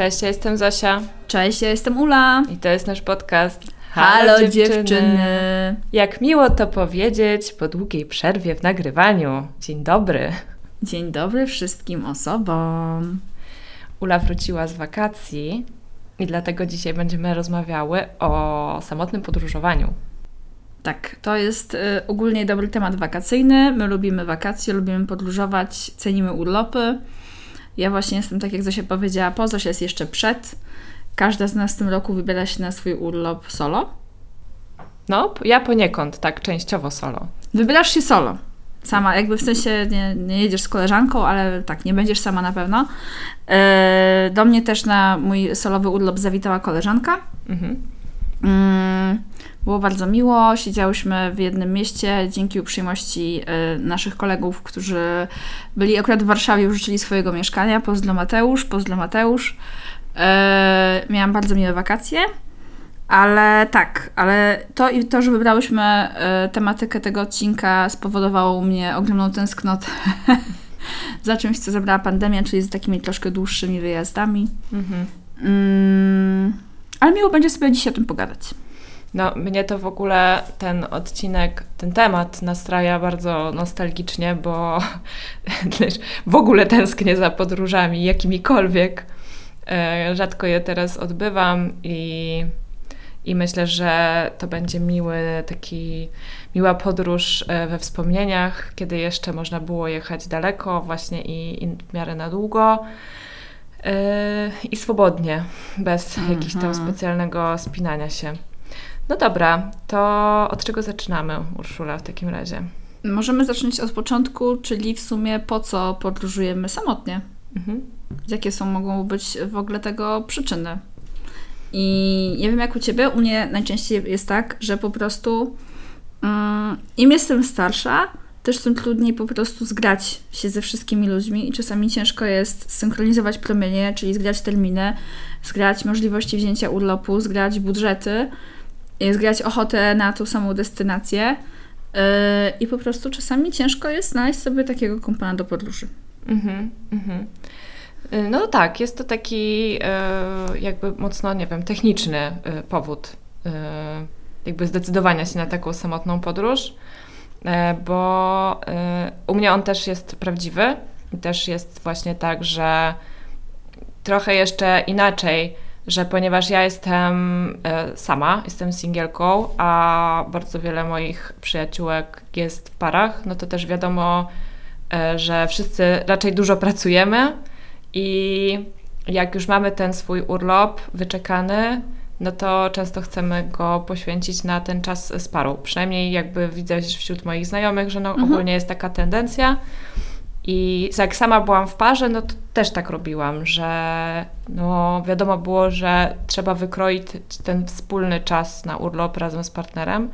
Cześć, ja jestem Zosia Cześć, ja jestem Ula. i to jest nasz podcast. Halo, dziewczyny. Jak miło to powiedzieć po długiej przerwie w nagrywaniu. Dzień dobry. Dzień dobry wszystkim osobom. Ula wróciła z wakacji i dlatego dzisiaj będziemy rozmawiały o samotnym podróżowaniu. Tak, to jest y, ogólnie dobry temat wakacyjny. My lubimy wakacje, lubimy podróżować, cenimy urlopy. Ja właśnie jestem, tak jak Zosia powiedziała, po Zosia jest jeszcze przed. Każda z nas w tym roku wybiera się na swój urlop solo. No, ja poniekąd, tak częściowo solo. Wybierasz się solo. Sama, jakby w sensie nie, nie jedziesz z koleżanką, ale tak, nie będziesz sama na pewno. E, Do mnie też na mój solowy urlop zawitała koleżanka. Mhm. Mm, Było bardzo miło. Siedziałyśmy w jednym mieście dzięki uprzejmości e, naszych kolegów, którzy byli akurat w Warszawie, już życzyli swojego mieszkania. Pozdro Mateusz, pozdro Mateusz. E, Miałam bardzo miłe wakacje. Ale tak, ale to i to, że wybrałyśmy e, tematykę tego odcinka spowodowało u mnie ogromną tęsknotę za czymś, co zabrała pandemia, czyli z takimi troszkę dłuższymi wyjazdami. Mhm. Mm, ale miło będzie sobie dzisiaj o tym pogadać. No, mnie to w ogóle ten odcinek, ten temat nastraja bardzo nostalgicznie, bo w ogóle tęsknię za podróżami, jakimikolwiek. E, Rzadko je teraz odbywam i, i myślę, że to będzie miły taki, miła podróż e, we wspomnieniach, kiedy jeszcze można było jechać daleko właśnie i, i w miarę na długo. e, I swobodnie, bez jakiegoś tam Mhm. specjalnego spinania się. No dobra, to od czego zaczynamy, Urszula, w takim razie? Możemy zacząć od początku, czyli w sumie po co podróżujemy samotnie? Mhm. Jakie są mogą być w ogóle tego przyczyny? I nie wiem jak u Ciebie, u mnie najczęściej jest tak, że po prostu mm, im jestem starsza, też tym trudniej po prostu zgrać się ze wszystkimi ludźmi i czasami ciężko jest synchronizować promienie, czyli zgrać terminy, zgrać możliwości wzięcia urlopu, zgrać budżety, zgrać ochotę na tą samą destynację. Yy, I po prostu czasami ciężko jest znaleźć sobie takiego kompana do podróży. Mhm, mhm. Y, No tak, jest to taki e, jakby mocno, nie wiem, techniczny e, powód jakby zdecydowania się na taką samotną podróż, bo u mnie on też jest prawdziwy też jest właśnie tak, że trochę jeszcze inaczej, że ponieważ ja jestem e, sama, jestem singielką, a bardzo wiele moich przyjaciółek jest w parach, no to też wiadomo, e, że wszyscy raczej dużo pracujemy i jak już mamy ten swój urlop wyczekany, no to często chcemy go poświęcić na ten czas z parą. Przynajmniej jakby widzę wśród moich znajomych, że no Mhm. ogólnie jest taka tendencja. I jak sama byłam w parze, no to też tak robiłam, że no wiadomo było, że trzeba wykroić ten wspólny czas na urlop razem z partnerem,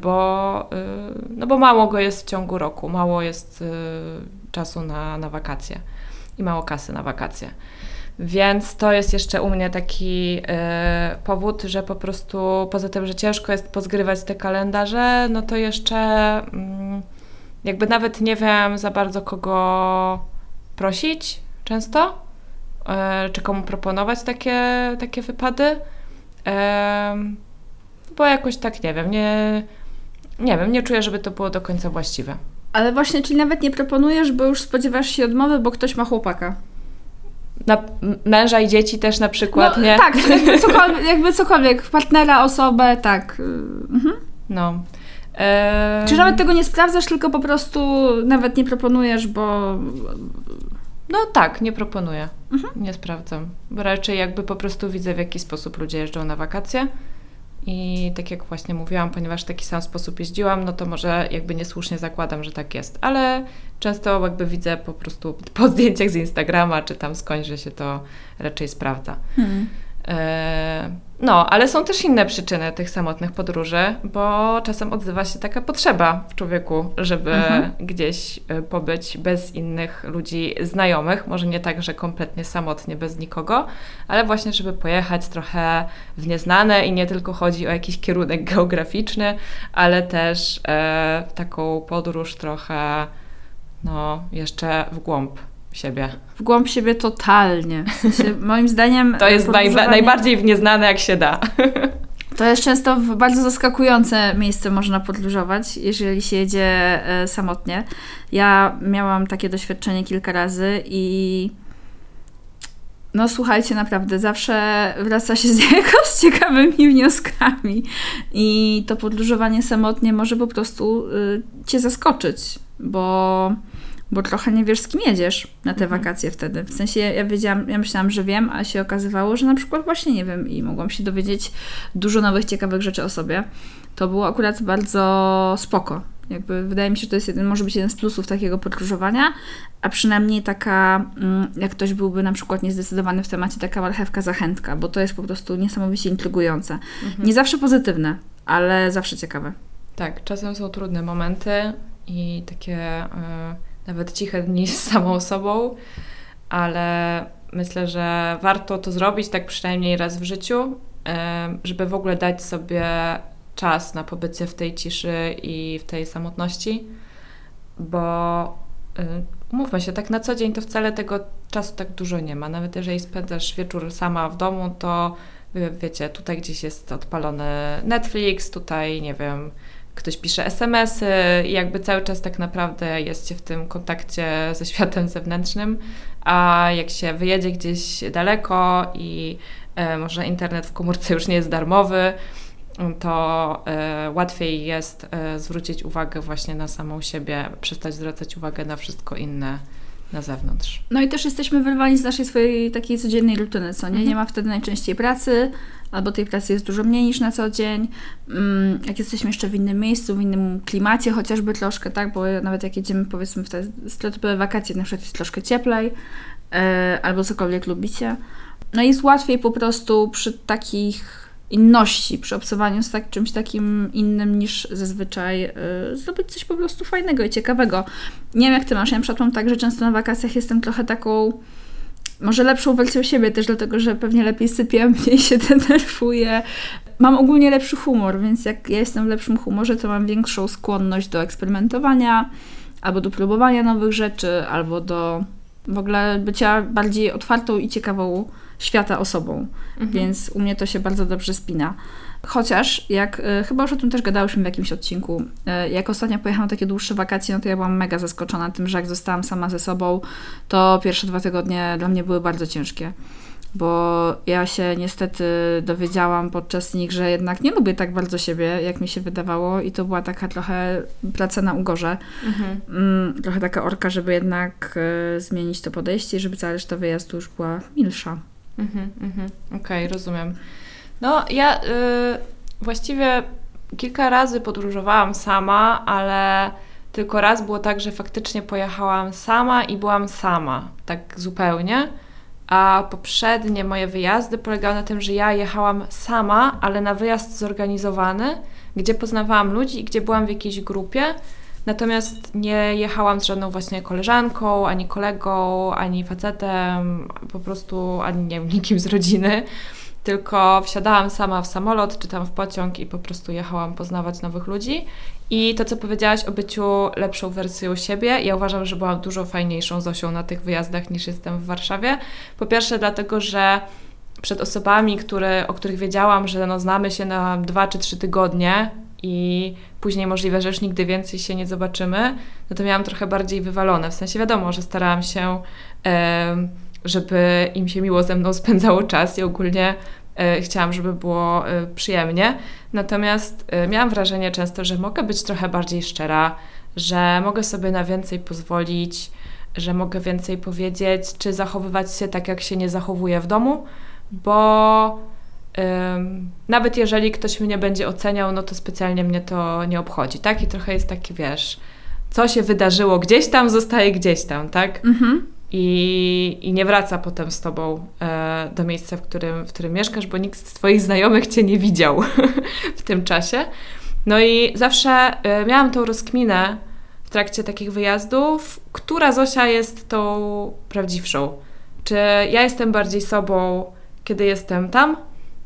bo, y, no bo mało go jest w ciągu roku, mało jest y, czasu na, na wakacje i mało kasy na wakacje. Więc to jest jeszcze u mnie taki y, powód, że po prostu poza tym, że ciężko jest pozgrywać te kalendarze, no to jeszcze mm, jakby nawet nie wiem za bardzo kogo prosić często, e, czy komu proponować takie, takie wypady, Em, bo jakoś tak nie wiem, nie, nie wiem, nie czuję, żeby to było do końca właściwe. Ale właśnie, czyli nawet nie proponujesz, bo już spodziewasz się odmowy, bo ktoś ma chłopaka. Na męża i dzieci też na przykład, no, nie? Tak, jakby cokolwiek, jakby cokolwiek, partnera, osobę, tak. y, Mhm. No. Em, Czy nawet tego nie sprawdzasz, tylko po prostu nawet nie proponujesz, bo No tak, nie proponuję. Mhm. Nie sprawdzam. Bo raczej jakby po prostu widzę, w jaki sposób ludzie jeżdżą na wakacje. I tak jak właśnie mówiłam, ponieważ w taki sam sposób jeździłam, no to może jakby niesłusznie zakładam, że tak jest. Ale często jakby widzę po prostu po zdjęciach z Instagrama, czy tam skądś, że się to raczej sprawdza. Hmm. E, no, ale są też inne przyczyny tych samotnych podróży, bo czasem odzywa się taka potrzeba w człowieku, żeby mhm. gdzieś e, pobyć bez innych ludzi znajomych. Może nie tak, że kompletnie samotnie, bez nikogo, ale właśnie, żeby pojechać trochę w nieznane i nie tylko chodzi o jakiś kierunek geograficzny, ale też e, taką podróż trochę, no, jeszcze w głąb siebie. W głąb siebie totalnie. W sensie, moim zdaniem. To jest podróżowanie... najbardziej w nieznane, jak się da. To jest często w bardzo zaskakujące miejsce można podróżować, jeżeli się jedzie e, samotnie. Ja miałam takie doświadczenie kilka razy i no słuchajcie, naprawdę, zawsze wraca się z jakoś ciekawymi wnioskami i to podróżowanie samotnie może po prostu y, Cię zaskoczyć, bo bo trochę nie wiesz, z kim jedziesz na te mhm. wakacje wtedy. W sensie ja wiedziałam, ja myślałam, że wiem, a się okazywało, że na przykład właśnie nie wiem i mogłam się dowiedzieć dużo nowych, ciekawych rzeczy o sobie. To było akurat bardzo spoko. Jakby wydaje mi się, że to jest jeden, może być jeden z plusów takiego podróżowania, a przynajmniej taka, mm, jak ktoś byłby na przykład niezdecydowany w temacie, taka marchewka zachętka, bo to jest po prostu niesamowicie intrygujące. Mhm. Nie zawsze pozytywne, ale zawsze ciekawe. Tak, czasem są trudne momenty i takie... Yy nawet ciche dni z samą sobą, ale myślę, że warto to zrobić tak przynajmniej raz w życiu, żeby w ogóle dać sobie czas na pobycie w tej ciszy i w tej samotności, bo y, umówmy się, tak na co dzień to wcale tego czasu tak dużo nie ma. Nawet jeżeli spędzasz wieczór sama w domu, to wiecie, tutaj gdzieś jest odpalony Netflix, tutaj nie wiem, ktoś pisze SMS-y i jakby cały czas tak naprawdę jest się w tym kontakcie ze światem zewnętrznym, a jak się wyjedzie gdzieś daleko i e, może internet w komórce już nie jest darmowy, to e, łatwiej jest e, zwrócić uwagę właśnie na samą siebie, przestać zwracać uwagę na wszystko inne na zewnątrz. No i też jesteśmy wyrwani z naszej swojej takiej codziennej rutyny, co nie? Mhm. Nie ma wtedy najczęściej pracy, albo tej pracy jest dużo mniej niż na co dzień. Mm, jak jesteśmy jeszcze w innym miejscu, w innym klimacie chociażby troszkę, tak? Bo nawet jak jedziemy powiedzmy w te stereotypowe wakacje, na przykład jest troszkę cieplej, e, albo cokolwiek lubicie. No jest łatwiej po prostu przy takich inności, przy obcowaniu z tak, czymś takim innym niż zazwyczaj yy, zdobyć coś po prostu fajnego i ciekawego. Nie wiem jak ty masz, ja na przykład mam tak, że często na wakacjach jestem trochę taką może lepszą wersją siebie też dlatego, że pewnie lepiej sypię, mniej się denerwuję. Mam ogólnie lepszy humor, więc jak ja jestem w lepszym humorze, to mam większą skłonność do eksperymentowania, albo do próbowania nowych rzeczy, albo do w ogóle bycia bardziej otwartą i ciekawą świata osobą. Mhm. Więc u mnie to się bardzo dobrze spina. Chociaż, jak y, chyba już o tym też gadałyśmy w jakimś odcinku, y, jak ostatnio pojechałam takie dłuższe wakacje, no to ja byłam mega zaskoczona tym, że jak zostałam sama ze sobą, to pierwsze dwa tygodnie dla mnie były bardzo ciężkie. Bo ja się niestety dowiedziałam podczas nich, że jednak nie lubię tak bardzo siebie, jak mi się wydawało, i to była taka trochę praca na ugorze. Mhm. Mm, trochę taka orka, żeby jednak y, zmienić to podejście żeby cała reszta wyjazdu już była milsza. Mhm, mhm. Okej, okay, rozumiem. No, ja y, właściwie kilka razy podróżowałam sama, ale tylko raz było tak, że faktycznie pojechałam sama i byłam sama, tak zupełnie. A poprzednie moje wyjazdy polegały na tym, że ja jechałam sama, ale na wyjazd zorganizowany, gdzie poznawałam ludzi i gdzie byłam w jakiejś grupie. Natomiast nie jechałam z żadną właśnie koleżanką, ani kolegą, ani facetem, po prostu ani nie wiem, nikim z rodziny tylko wsiadałam sama w samolot czy tam w pociąg i po prostu jechałam poznawać nowych ludzi. I to, co powiedziałaś o byciu lepszą wersją siebie, ja uważam, że byłam dużo fajniejszą Zosią na tych wyjazdach niż jestem w Warszawie. Po pierwsze, dlatego, że przed osobami, które, o których wiedziałam, że no, znamy się na dwa czy trzy tygodnie i później możliwe, że już nigdy więcej się nie zobaczymy, no to miałam trochę bardziej wywalone. W sensie wiadomo, że starałam się. Yy, żeby im się miło ze mną spędzało czas i ogólnie e, chciałam, żeby było e, przyjemnie. Natomiast e, miałam wrażenie często, że mogę być trochę bardziej szczera, że mogę sobie na więcej pozwolić, że mogę więcej powiedzieć, czy zachowywać się tak, jak się nie zachowuje w domu, bo nawet jeżeli ktoś mnie będzie oceniał, no to specjalnie mnie to nie obchodzi, tak? I trochę jest taki, wiesz, co się wydarzyło gdzieś tam, zostaje gdzieś tam, tak? Mhm. I, i nie wraca potem z tobą e, do miejsca, w którym, w którym mieszkasz, bo nikt z twoich znajomych cię nie widział w tym czasie. No i zawsze e, miałam tą rozkminę w trakcie takich wyjazdów, która Zosia jest tą prawdziwszą. Czy ja jestem bardziej sobą, kiedy jestem tam,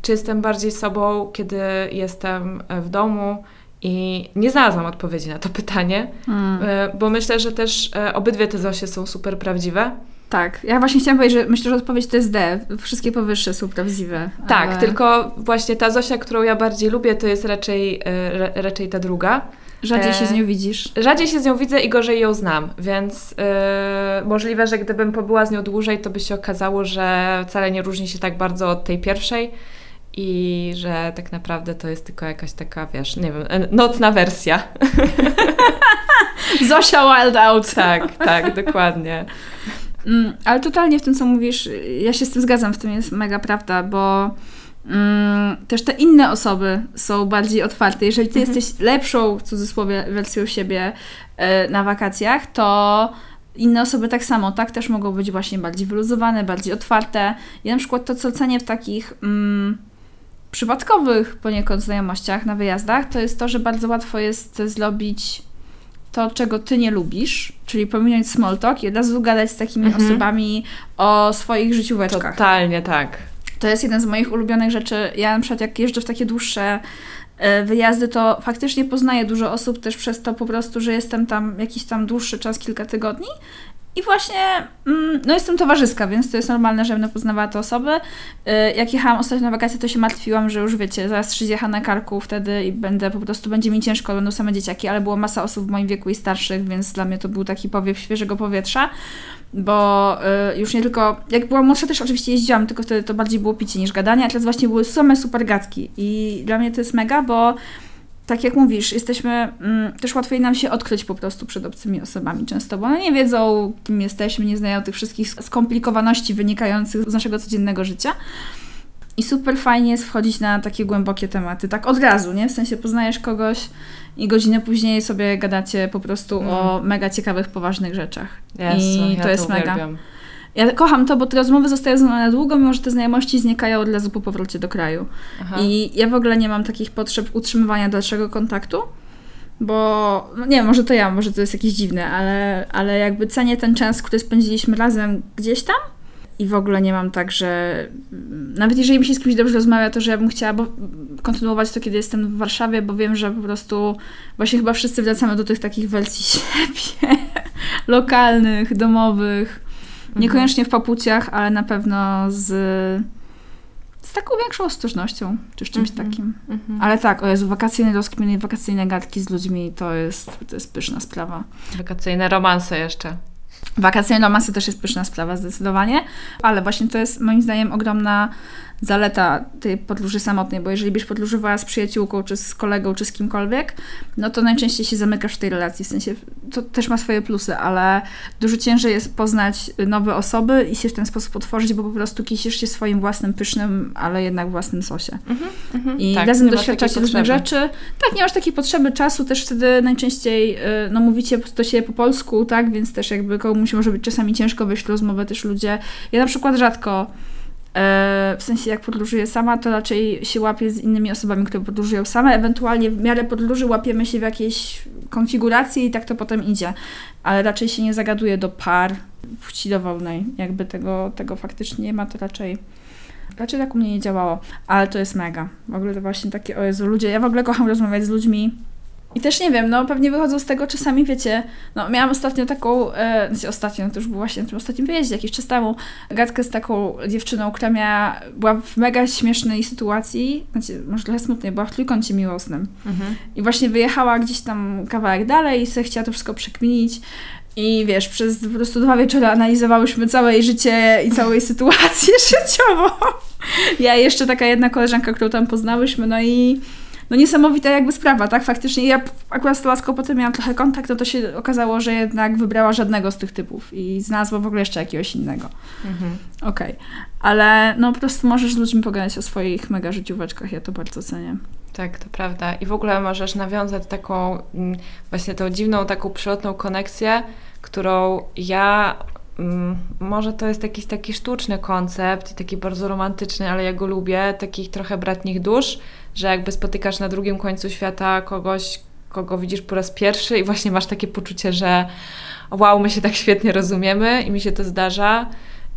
czy jestem bardziej sobą, kiedy jestem e, w domu? I nie znalazłam odpowiedzi na to pytanie, Mm. bo myślę, że też e, obydwie te Zosie są super prawdziwe. Tak, ja właśnie chciałam powiedzieć, że myślę, że odpowiedź to jest D. Wszystkie powyższe są prawdziwe. Tak, ale tylko właśnie ta Zosia, którą ja bardziej lubię, to jest raczej, e, ra- raczej ta druga. Rzadziej się z nią widzisz. Rzadziej się z nią widzę i gorzej ją znam, więc e, możliwe, że gdybym pobyła z nią dłużej, to by się okazało, że wcale nie różni się tak bardzo od tej pierwszej i że tak naprawdę to jest tylko jakaś taka, wiesz, nie wiem, nocna wersja. Zosia Wild Out. tak, tak, dokładnie. Mm, ale totalnie w tym, co mówisz, ja się z tym zgadzam, w tym jest mega prawda, bo mm, też te inne osoby są bardziej otwarte. Jeżeli ty Mhm. jesteś lepszą, w cudzysłowie, wersją siebie e, na wakacjach, to inne osoby tak samo, tak, też mogą być właśnie bardziej wyluzowane, bardziej otwarte. Ja na przykład to, co cenię w takich mm, przypadkowych poniekąd znajomościach na wyjazdach, to jest to, że bardzo łatwo jest zrobić to, czego ty nie lubisz, czyli pominąć small talk i od razu gadać z takimi Mhm. osobami o swoich życióweczkach. Totalnie tak. To jest jeden z moich ulubionych rzeczy. Ja na przykład jak jeżdżę w takie dłuższe e, wyjazdy, to faktycznie poznaję dużo osób też przez to po prostu, że jestem tam jakiś tam dłuższy czas, kilka tygodni. I właśnie, mm, no jestem towarzyska, więc to jest normalne, że będę poznawała te osoby. E, Jak jechałam ostatnio na wakacje, to się martwiłam, że już wiecie, zaraz trzydziecha na karku wtedy i będę, po prostu będzie mi ciężko, będą same dzieciaki, ale było masa osób w moim wieku i starszych, więc dla mnie to był taki powiew świeżego powietrza bo y, już nie tylko, jak byłam młodsza też oczywiście jeździłam, tylko wtedy to bardziej było picie niż gadanie, a teraz właśnie były same super gadki i dla mnie to jest mega, bo tak jak mówisz, jesteśmy, mm, też łatwiej nam się odkryć po prostu przed obcymi osobami często, bo one nie wiedzą, kim jesteśmy, nie znają tych wszystkich skomplikowaności wynikających z naszego codziennego życia. I super fajnie jest wchodzić na takie głębokie tematy, tak od razu, nie? W sensie poznajesz kogoś i godzinę później sobie gadacie po prostu Mm. o mega ciekawych, poważnych rzeczach. Jezu, I ja to jest mega. uwielbiam. Ja kocham to, bo te rozmowy zostają ze mną na długo, mimo że te znajomości znikają od razu po powrocie do kraju. Aha. I ja w ogóle nie mam takich potrzeb utrzymywania dalszego kontaktu, bo no nie może to ja, może to jest jakieś dziwne, ale, ale jakby cenię ten czas, który spędziliśmy razem gdzieś tam. I w ogóle nie mam tak, że nawet jeżeli mi się z kimś dobrze rozmawia, to że ja bym chciała bo, kontynuować to, kiedy jestem w Warszawie, bo wiem, że po prostu właśnie chyba wszyscy wracamy do tych takich wersji siebie, lokalnych, domowych. Niekoniecznie w papuciach, ale na pewno z, z taką większą ostrożnością, czy z czymś Mhm. takim. Mhm. Ale tak, o Jezu, wakacyjne rozkminy i wakacyjne gadki z ludźmi to jest, to jest pyszna sprawa. Wakacyjne romanse jeszcze. Wakacyjne romansy też jest pyszna sprawa, zdecydowanie, ale właśnie to jest moim zdaniem ogromna zaleta tej podróży samotnej, bo jeżeli byś podróżowała z przyjaciółką, czy z kolegą, czy z kimkolwiek, no to najczęściej się zamykasz w tej relacji, w sensie to też ma swoje plusy, ale dużo ciężej jest poznać nowe osoby i się w ten sposób otworzyć, bo po prostu kisisz się swoim własnym pysznym, ale jednak własnym sosie. Mhm. I Tak, razem doświadczacie różnych rzeczy. Tak, nie masz takiej potrzeby czasu, też wtedy najczęściej y, no, mówicie do siebie po polsku, tak, więc też jakby komuś może być czasami ciężko wejść w rozmowę też ludzie. Ja na przykład rzadko w sensie jak podróżuję sama, to raczej się łapię z innymi osobami, które podróżują same, ewentualnie w miarę podróży łapiemy się w jakiejś konfiguracji i tak to potem idzie, ale raczej się nie zagaduję do par płci dowolnej, jakby tego, tego faktycznie nie ma, to raczej Raczej tak u mnie nie działało, ale to jest mega. W ogóle to właśnie takie, o Jezu, ludzie, ja w ogóle kocham rozmawiać z ludźmi i też nie wiem, no pewnie wychodzą z tego czasami, wiecie, no miałam ostatnio taką, e, znaczy ostatnio, to już było właśnie na tym ostatnim wyjeździe, jakiś czas temu, gadkę z taką dziewczyną, która miała, była w mega śmiesznej sytuacji, znaczy może trochę smutnej, była w trójkącie miłosnym. Mhm. I właśnie wyjechała gdzieś tam kawałek dalej i sobie chciała to wszystko przekminić. I wiesz, przez po prostu dwa wieczory analizowałyśmy całe jej życie i całą jej sytuację życiową. Ja jeszcze taka jedna koleżanka, którą tam poznałyśmy, no i no niesamowita jakby sprawa, tak? Faktycznie ja akurat z tą laską potem miałam trochę kontakt, no to się okazało, że jednak wybrała żadnego z tych typów i znalazła w ogóle jeszcze jakiegoś innego. Mhm. Okej. Okay. Ale no po prostu możesz z ludźmi pogadać o swoich mega życióweczkach, ja to bardzo cenię. Tak, to prawda. I w ogóle możesz nawiązać taką mm, właśnie tą dziwną, taką przylotną koneksję, którą ja mm, może to jest jakiś taki sztuczny koncept i taki bardzo romantyczny, ale ja go lubię, takich trochę bratnich dusz, że jakby spotykasz na drugim końcu świata kogoś, kogo widzisz po raz pierwszy i właśnie masz takie poczucie, że wow, my się tak świetnie rozumiemy i mi się to zdarza.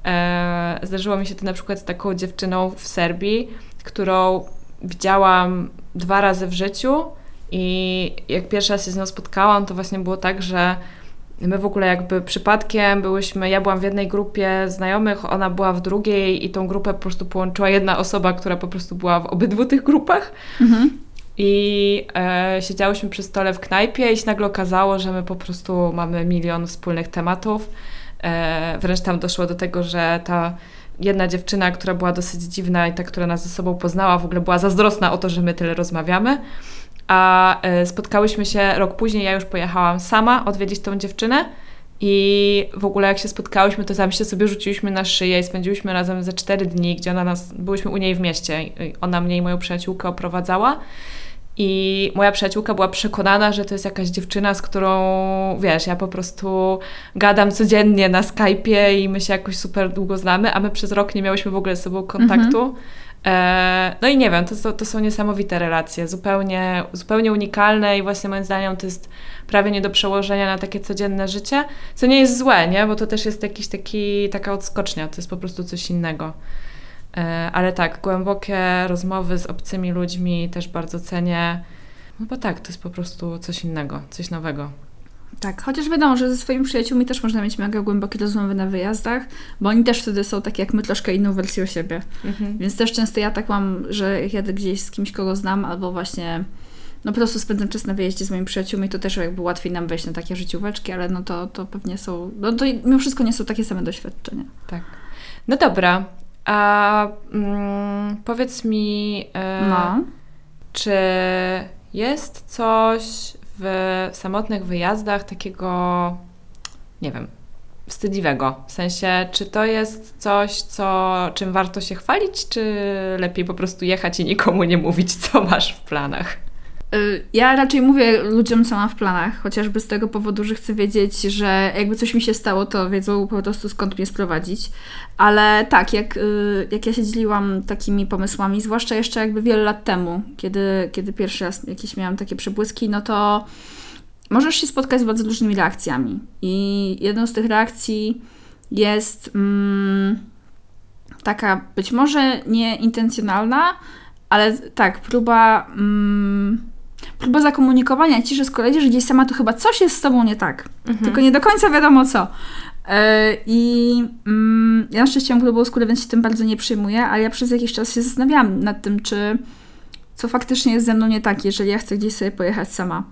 E, zdarzyło mi się to na przykład z taką dziewczyną w Serbii, którą widziałam dwa razy w życiu i jak pierwszy raz się z nią spotkałam, to właśnie było tak, że my w ogóle jakby przypadkiem byłyśmy, ja byłam w jednej grupie znajomych, ona była w drugiej i tą grupę po prostu połączyła jedna osoba, która po prostu była w obydwu tych grupach. Mhm. I e, siedziałyśmy przy stole w knajpie i się nagle okazało, że my po prostu mamy milion wspólnych tematów. E, wręcz tam doszło do tego, że ta jedna dziewczyna, która była dosyć dziwna i ta, która nas ze sobą poznała, w ogóle była zazdrosna o to, że my tyle rozmawiamy. A e, spotkałyśmy się rok później, ja już pojechałam sama odwiedzić tą dziewczynę. I w ogóle jak się spotkałyśmy, to tam się sobie rzuciłyśmy na szyję i spędziłyśmy razem ze cztery dni, gdzie ona nas, byłyśmy u niej w mieście. Ona mnie i moją przyjaciółkę oprowadzała. I moja przyjaciółka była przekonana, że to jest jakaś dziewczyna, z którą, wiesz, ja po prostu gadam codziennie na Skype'ie i my się jakoś super długo znamy, a my przez rok nie miałyśmy w ogóle z sobą kontaktu. Mhm. E, no i nie wiem, to, to, są niesamowite relacje, zupełnie, zupełnie unikalne i właśnie moim zdaniem to jest prawie nie do przełożenia na takie codzienne życie, co nie jest złe, nie? Bo to też jest jakiś taki, taka odskocznia, to jest po prostu coś innego. E, ale tak, głębokie rozmowy z obcymi ludźmi też bardzo cenię, no bo tak, to jest po prostu coś innego, coś nowego. Tak, chociaż wiadomo, że ze swoimi przyjaciółmi też można mieć mega głębokie rozmowy na wyjazdach, bo oni też wtedy są tak jak my, troszkę inną wersją siebie. Mhm. Więc też często ja tak mam, że jak jadę gdzieś z kimś, kogo znam, albo właśnie no po prostu spędzam czas na wyjeździe z moimi przyjaciółmi, to też jakby łatwiej nam wejść na takie życióweczki, ale no to, to pewnie są, no to mimo wszystko nie są takie same doświadczenia. Tak. No dobra, a mm, powiedz mi, e, no. czy jest coś w samotnych wyjazdach takiego, nie wiem, wstydliwego? W sensie, czy to jest coś, co, czym warto się chwalić, czy lepiej po prostu jechać i nikomu nie mówić, co masz w planach? Y, ja raczej mówię ludziom, co mam w planach, chociażby z tego powodu, że chcę wiedzieć, że jakby coś mi się stało, to wiedzą po prostu skąd mnie sprowadzić. Ale tak, jak, y, jak ja się dzieliłam takimi pomysłami, zwłaszcza jeszcze jakby wiele lat temu, kiedy, kiedy pierwszy raz jakieś miałam takie przebłyski, no to możesz się spotkać z bardzo różnymi reakcjami. I jedną z tych reakcji jest mm, taka być może nieintencjonalna, ale tak, próba. Mm, próba zakomunikowania ci, że skoro jedziesz gdzieś sama, to chyba coś jest z tobą nie tak. Mhm. Tylko nie do końca wiadomo co. E, I mm, ja na szczęście mam grubą skórę, więc się tym bardzo nie przejmuję, ale ja przez jakiś czas się zastanawiałam nad tym, czy co faktycznie jest ze mną nie tak, jeżeli ja chcę gdzieś sobie pojechać sama.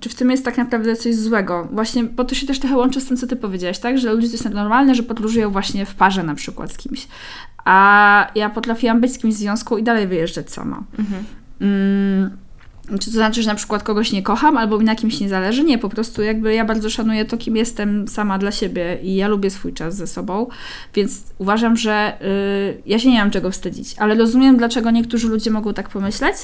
Czy w tym jest tak naprawdę coś złego? Właśnie, bo to się też trochę łączy z tym, co ty powiedziałaś, tak? Że ludzie to jest normalne, że podróżują właśnie w parze na przykład z kimś. A ja potrafiłam być z kimś w związku i dalej wyjeżdżać sama. Mhm. Mm, czy to znaczy, że na przykład kogoś nie kocham albo mi na kimś nie zależy? Nie, po prostu jakby ja bardzo szanuję to, kim jestem sama dla siebie i ja lubię swój czas ze sobą, więc uważam, że y, ja się nie mam czego wstydzić, ale rozumiem, dlaczego niektórzy ludzie mogą tak pomyśleć,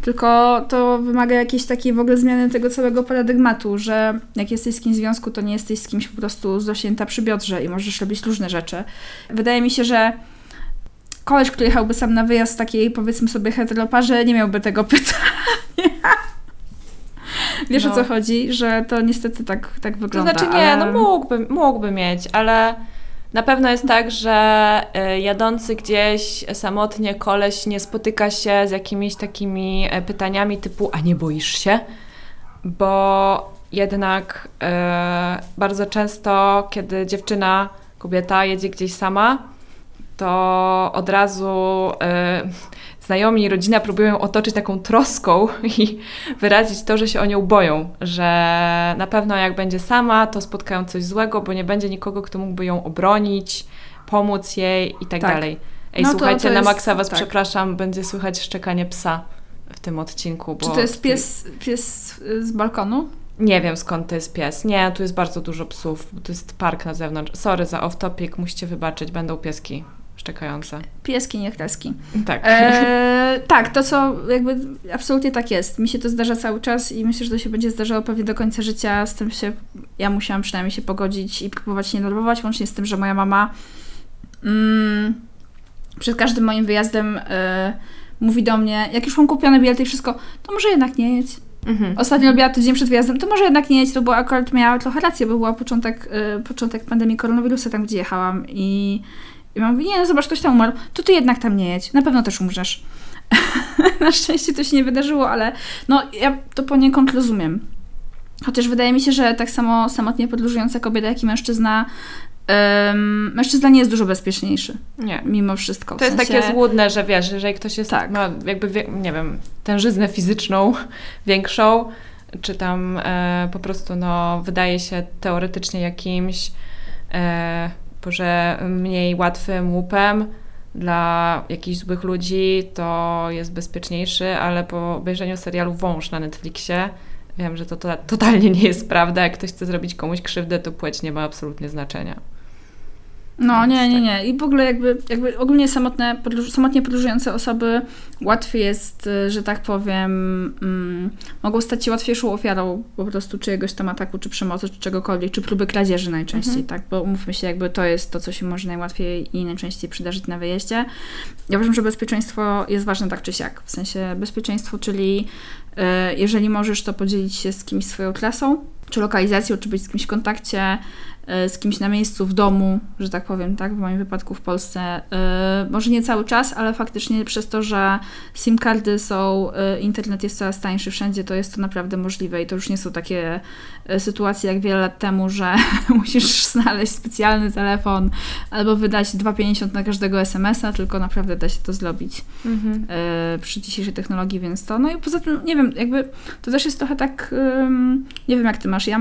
tylko to wymaga jakiejś takiej w ogóle zmiany tego całego paradygmatu, że jak jesteś z kimś w związku, to nie jesteś z kimś po prostu zosięta przy biodrze i możesz robić różne rzeczy. Wydaje mi się, że koleś, który jechałby sam na wyjazd takiej, powiedzmy sobie, heteroparze, nie miałby tego pytania. Wiesz no. o co chodzi? Że to niestety tak, tak wygląda. To znaczy nie, ale... no mógłby, mógłby mieć, ale na pewno jest tak, że y, jadący gdzieś samotnie koleś nie spotyka się z jakimiś takimi e, pytaniami typu a nie boisz się? Bo jednak y, bardzo często, kiedy dziewczyna, kobieta jedzie gdzieś sama, to od razu y, znajomi i rodzina próbują otoczyć taką troską i wyrazić to, że się o nią boją, że na pewno jak będzie sama, to spotkają coś złego, bo nie będzie nikogo, kto mógłby ją obronić, pomóc jej i tak, tak. dalej. Ej, no słuchajcie, to, to na maksa was tak. przepraszam, będzie słychać szczekanie psa. w tym odcinku. Czy to jest pies, pies z balkonu? Nie wiem skąd to jest pies. Nie, tu jest bardzo dużo psów. Tu jest park na zewnątrz. Sorry za off-topic, musicie wybaczyć, będą pieski szczekające. Pieski, nie kreski. Tak. E, tak, to co jakby absolutnie tak jest. Mi się to zdarza cały czas i myślę, że to się będzie zdarzało pewnie do końca życia. Z tym się ja musiałam przynajmniej się pogodzić i próbować nie nerwować, łącznie z tym, że moja mama mm, przed każdym moim wyjazdem y, mówi do mnie, jak już mam kupione bilety i wszystko, to może jednak nie jedź. Mhm. Ostatnio robiła tydzień przed wyjazdem, to może jednak nie jedź, to było akurat miała trochę rację, bo była początek, y, początek pandemii koronawirusa tam, gdzie jechałam i, i mam mówi, nie no zobacz, ktoś tam umarł, to ty jednak tam nie jedź, na pewno też umrzesz. na szczęście to się nie wydarzyło, ale no ja to poniekąd rozumiem. Chociaż wydaje mi się, że tak samo samotnie podróżująca kobieta, jak i mężczyzna Um, mężczyzna nie jest dużo bezpieczniejszy. Nie. Mimo wszystko. To jest sensie... takie złudne, że wiesz, jeżeli ktoś jest, tak. ma jakby, nie wiem, tężyznę fizyczną większą, czy tam e, po prostu no, wydaje się teoretycznie jakimś e, że mniej łatwym łupem dla jakichś złych ludzi, to jest bezpieczniejszy, ale po obejrzeniu serialu Wąż na Netflixie wiem, że to, to totalnie nie jest prawda. Jak ktoś chce zrobić komuś krzywdę, to płeć nie ma absolutnie znaczenia. No, nie, nie, tak. nie. I w ogóle jakby, jakby ogólnie samotne, podróż, samotnie podróżujące osoby łatwiej jest, y, że tak powiem, mm, mogą stać się łatwiejszą ofiarą po prostu czyjegoś tam ataku, czy przemocy, czy czegokolwiek, czy próby kradzieży najczęściej, mhm. tak? Bo umówmy się, jakby to jest to, co się może najłatwiej i najczęściej przydarzyć na wyjeździe. Ja uważam, że bezpieczeństwo jest ważne tak czy siak. W sensie bezpieczeństwo, czyli y, jeżeli możesz, to podzielić się z kimś swoją klasą, czy lokalizacją, czy być z kimś w kontakcie, z kimś na miejscu, w domu, że tak powiem, tak, w moim wypadku w Polsce. E, może nie cały czas, ale faktycznie przez to, że SIM kardy są, e, internet jest coraz tańszy wszędzie, to jest to naprawdę możliwe i to już nie są takie sytuacje jak wiele lat temu, że musisz znaleźć specjalny telefon albo wydać 2,50 na każdego SMS-a, tylko naprawdę da się to zrobić mhm. przy dzisiejszej technologii, więc to, no i poza tym, nie wiem, jakby to też jest trochę tak, nie wiem jak ty masz, ja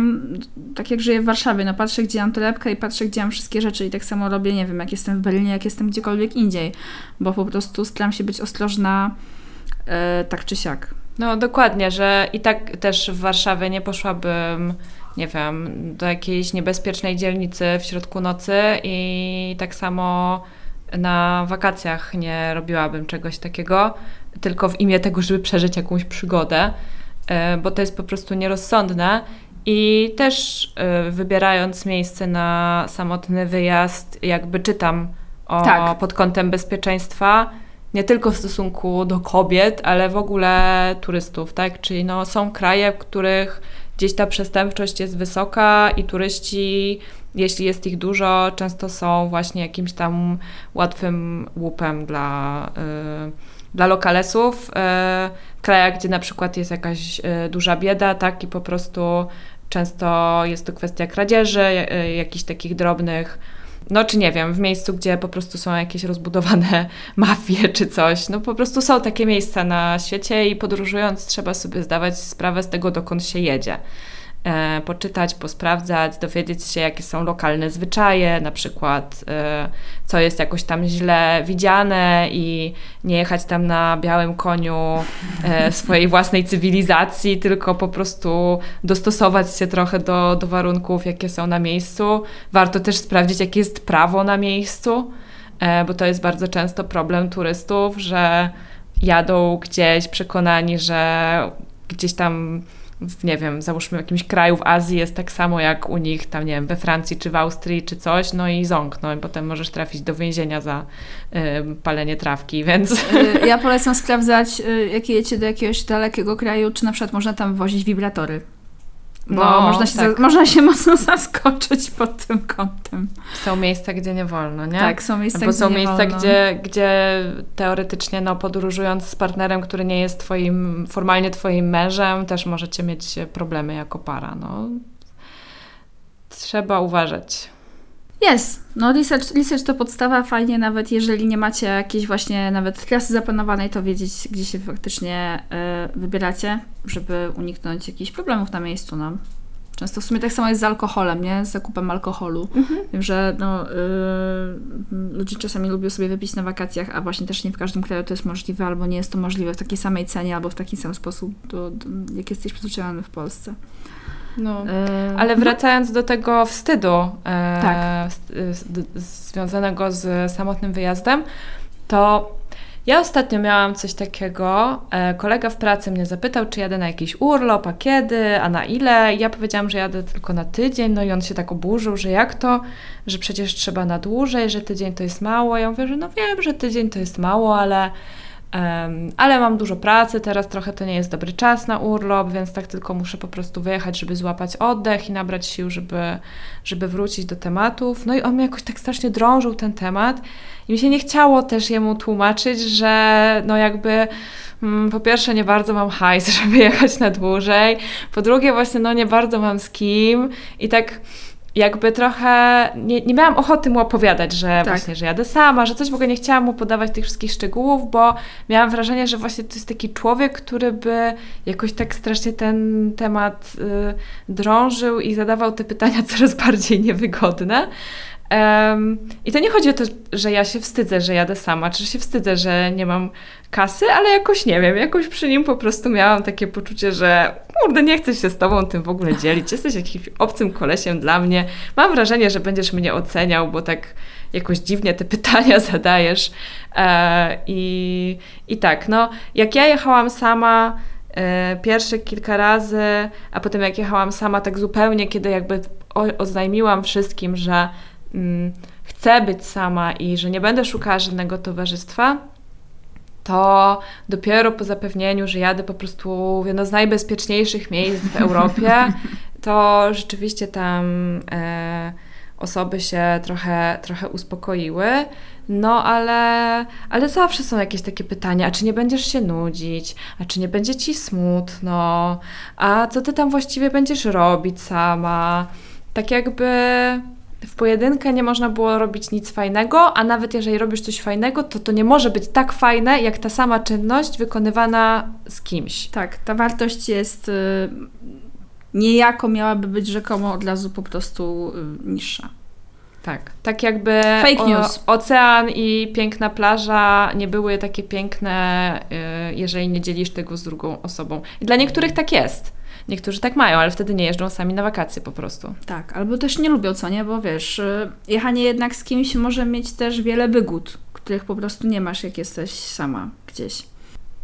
tak jak żyję w Warszawie, no patrzę gdzie gdzie mam torebkę i patrzę, gdzie mam wszystkie rzeczy i tak samo robię, nie wiem, jak jestem w Berlinie, jak jestem gdziekolwiek indziej, bo po prostu staram się być ostrożna e, tak czy siak. No dokładnie, że i tak też w Warszawie nie poszłabym, nie wiem, do jakiejś niebezpiecznej dzielnicy w środku nocy i tak samo na wakacjach nie robiłabym czegoś takiego, tylko w imię tego, żeby przeżyć jakąś przygodę, e, bo to jest po prostu nierozsądne i też y, wybierając miejsce na samotny wyjazd, jakby czytam o, tak. pod kątem bezpieczeństwa, nie tylko w stosunku do kobiet, ale w ogóle turystów, tak? Czyli no, są kraje, w których gdzieś ta przestępczość jest wysoka i turyści, jeśli jest ich dużo, często są właśnie jakimś tam łatwym łupem dla, yy, dla lokalesów. Yy, w krajach, gdzie na przykład jest jakaś duża bieda, tak? I po prostu Często jest to kwestia kradzieży, e, jakichś takich drobnych, no czy nie wiem, w miejscu, gdzie po prostu są jakieś rozbudowane mafie czy coś. No po prostu są takie miejsca na świecie i podróżując trzeba sobie zdawać sprawę z tego, dokąd się jedzie. E, poczytać, posprawdzać, dowiedzieć się, jakie są lokalne zwyczaje, na przykład e, co jest jakoś tam źle widziane i nie jechać tam na białym koniu e, swojej własnej cywilizacji, tylko po prostu dostosować się trochę do, do warunków, jakie są na miejscu. Warto też sprawdzić, jakie jest prawo na miejscu, bo to jest bardzo często problem turystów, że jadą gdzieś przekonani, że gdzieś tam w, nie wiem, załóżmy w jakimś kraju w Azji jest tak samo jak u nich tam, nie wiem, we Francji czy w Austrii czy coś, no i ząg, no i potem możesz trafić do więzienia za y, palenie trawki, więc... Ja polecam sprawdzać, y, jak jedziecie do jakiegoś dalekiego kraju, czy na przykład można tam wozić wibratory. Bo no, można, się tak. za, można się mocno zaskoczyć pod tym kątem. Są miejsca, gdzie nie wolno, nie? Tak, są miejsca, Bo gdzie są nie miejsca, wolno. Gdzie, gdzie teoretycznie no, podróżując z partnerem, który nie jest twoim, formalnie twoim mężem, też możecie mieć problemy jako para. No. Trzeba uważać. Jest. No research, research to podstawa, fajnie nawet jeżeli nie macie jakiejś właśnie nawet trasy zaplanowanej, to wiedzieć, gdzie się faktycznie y, wybieracie, żeby uniknąć jakichś problemów na miejscu, no. Często w sumie tak samo jest z alkoholem, nie? Z zakupem alkoholu. Mhm. Wiem, że no, yy, ludzie czasami lubią sobie wypić na wakacjach, a właśnie też nie w każdym kraju to jest możliwe, albo nie jest to możliwe w takiej samej cenie, albo w taki sam sposób, do, do, jak jesteś przyzwyczajony w Polsce. No. Yy, Ale wracając do tego wstydu e, Tak. z- związanego z samotnym wyjazdem, to ja ostatnio miałam coś takiego. E, kolega w pracy mnie zapytał, czy jadę na jakiś urlop, a kiedy, a na ile. Ja powiedziałam, że jadę tylko na tydzień, no i on się tak oburzył, że jak to, że przecież trzeba na dłużej, że tydzień to jest mało. Ja mówię, że no wiem, że tydzień to jest mało, ale Ale mam dużo pracy, teraz trochę to nie jest dobry czas na urlop, więc tak tylko muszę po prostu wyjechać, żeby złapać oddech i nabrać sił, żeby, żeby wrócić do tematów. No i on mnie jakoś tak strasznie drążył ten temat i mi się nie chciało też jemu tłumaczyć, że no jakby mm, po pierwsze nie bardzo mam hajs, żeby jechać na dłużej, po drugie właśnie no nie bardzo mam z kim i tak jakby trochę nie, nie miałam ochoty mu opowiadać, że Tak. właśnie, że jadę sama, że coś w ogóle nie chciałam mu podawać tych wszystkich szczegółów, bo miałam wrażenie, że właśnie to jest taki człowiek, który by jakoś tak strasznie ten temat y, drążył i zadawał te pytania coraz bardziej niewygodne. Em, I to nie chodzi o to, że ja się wstydzę, że jadę sama, czy że się wstydzę, że nie mam kasy, ale jakoś nie wiem, jakoś przy nim po prostu miałam takie poczucie, że kurde, nie chcę się z tobą tym w ogóle dzielić, jesteś jakimś obcym kolesiem dla mnie. Mam wrażenie, że będziesz mnie oceniał, bo tak jakoś dziwnie te pytania zadajesz. E, i, I tak, no, jak ja jechałam sama e, pierwsze kilka razy, a potem jak jechałam sama tak zupełnie, kiedy jakby oznajmiłam wszystkim, że chcę być sama i że nie będę szukała żadnego towarzystwa, to dopiero po zapewnieniu, że jadę po prostu w jedno z najbezpieczniejszych miejsc w Europie, to rzeczywiście tam e, osoby się trochę, trochę uspokoiły. No, ale, ale zawsze są jakieś takie pytania, a czy nie będziesz się nudzić, a czy nie będzie ci smutno, a co ty tam właściwie będziesz robić sama? Tak jakby w pojedynkę nie można było robić nic fajnego, a nawet jeżeli robisz coś fajnego, to to nie może być tak fajne, jak ta sama czynność wykonywana z kimś. Tak, ta wartość jest y, niejako miałaby być rzekomo od razu po prostu y, niższa. Tak. Tak jakby Fake news. ocean i piękna plaża nie były takie piękne, y, jeżeli nie dzielisz tego z drugą osobą. I dla niektórych tak jest. Niektórzy tak mają, ale wtedy nie jeżdżą sami na wakacje po prostu. Tak, albo też nie lubią, co nie? Bo wiesz, y, jechanie jednak z kimś może mieć też wiele wygód, których po prostu nie masz, jak jesteś sama gdzieś.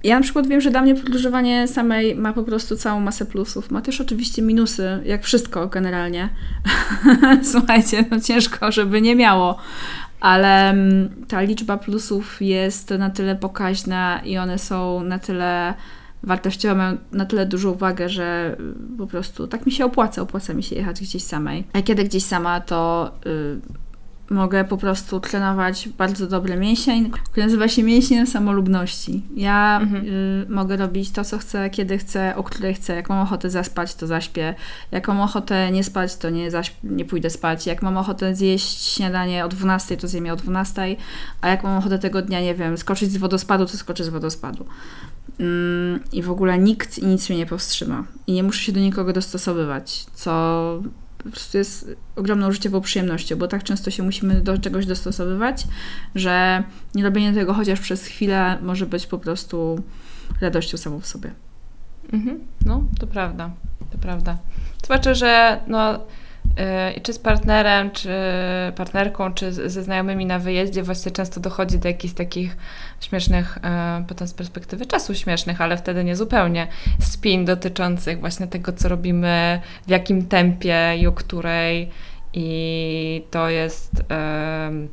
Ja na przykład wiem, że dla mnie podróżowanie samej ma po prostu całą masę plusów. Ma też oczywiście minusy, jak wszystko generalnie. Słuchajcie, no ciężko, żeby nie miało. Ale mm, ta liczba plusów jest na tyle pokaźna i one są na tyle wartościowe, mają na tyle dużą wagę, że po prostu tak mi się opłaca, opłaca mi się jechać gdzieś samej. A kiedy gdzieś sama, to y, mogę po prostu trenować bardzo dobry mięsień, który nazywa się mięsień samolubności. Ja Mhm. y, mogę robić to, co chcę, kiedy chcę, o której chcę. Jak mam ochotę zaspać, to zaśpię. Jak mam ochotę nie spać, to nie, zaśp- nie pójdę spać. Jak mam ochotę zjeść śniadanie o 12, to zjem je o 12. A jak mam ochotę tego dnia, nie wiem, skoczyć z wodospadu, to skoczę z wodospadu. Mm, I w ogóle nikt i nic mnie nie powstrzyma. I nie muszę się do nikogo dostosowywać, co po prostu jest ogromną życiową przyjemnością, bo tak często się musimy do czegoś dostosowywać, że nie robienie tego chociaż przez chwilę może być po prostu radością samą w sobie. Mhm. No, to prawda, to prawda. Zwłaszcza, że no, czy z partnerem, czy partnerką, czy ze znajomymi na wyjeździe właśnie często dochodzi do jakichś takich śmiesznych, yy, potem z perspektywy czasu śmiesznych, ale wtedy nie zupełnie, spin dotyczących właśnie tego, co robimy, w jakim tempie i o której. I to jest... Yy,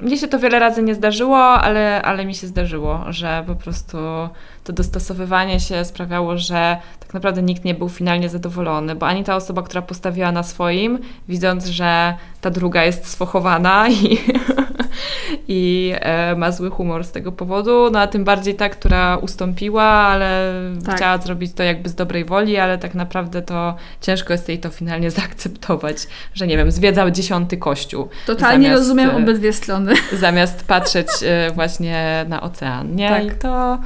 mnie się to wiele razy nie zdarzyło, ale, ale mi się zdarzyło, że po prostu to dostosowywanie się sprawiało, że tak naprawdę nikt nie był finalnie zadowolony, bo ani ta osoba, która postawiła na swoim, widząc, że ta druga jest sfochowana i, i e, ma zły humor z tego powodu, no a tym bardziej ta, która ustąpiła, ale Tak. chciała zrobić to jakby z dobrej woli, ale tak naprawdę to ciężko jest jej to finalnie zaakceptować, że nie wiem, zwiedzał dziesiąty kościół Totalnie Zamiast, rozumiem e, obydwie strony. zamiast patrzeć e, właśnie na ocean, nie? Tak. I to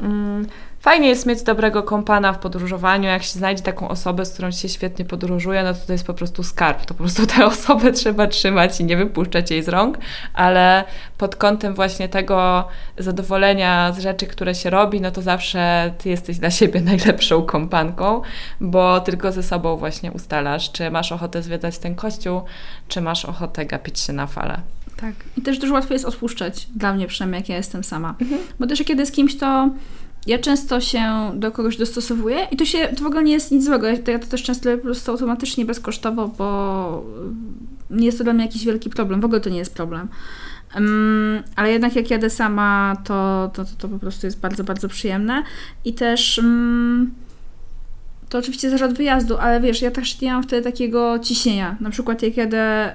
mm, fajnie jest mieć dobrego kompana w podróżowaniu. Jak się znajdzie taką osobę, z którą się świetnie podróżuje, no to to jest po prostu skarb. To po prostu tę osobę trzeba trzymać i nie wypuszczać jej z rąk, ale pod kątem właśnie tego zadowolenia z rzeczy, które się robi, no to zawsze ty jesteś dla siebie najlepszą kompanką, bo tylko ze sobą właśnie ustalasz, czy masz ochotę zwiedzać ten kościół, czy masz ochotę gapić się na fale. Tak. I też dużo łatwiej jest odpuszczać, dla mnie przynajmniej, jak ja jestem sama. Mhm. Bo też kiedy z kimś, to ja często się do kogoś dostosowuję i to się, to w ogóle nie jest nic złego. Ja to, ja to też często po prostu automatycznie, bezkosztowo, bo nie jest to dla mnie jakiś wielki problem. W ogóle to nie jest problem. Um, ale jednak jak jadę sama, to, to, to, to, po prostu jest bardzo, bardzo przyjemne. I też um, to oczywiście zależy od wyjazdu, ale wiesz, ja też nie mam wtedy takiego ciśnienia. Na przykład jak jadę...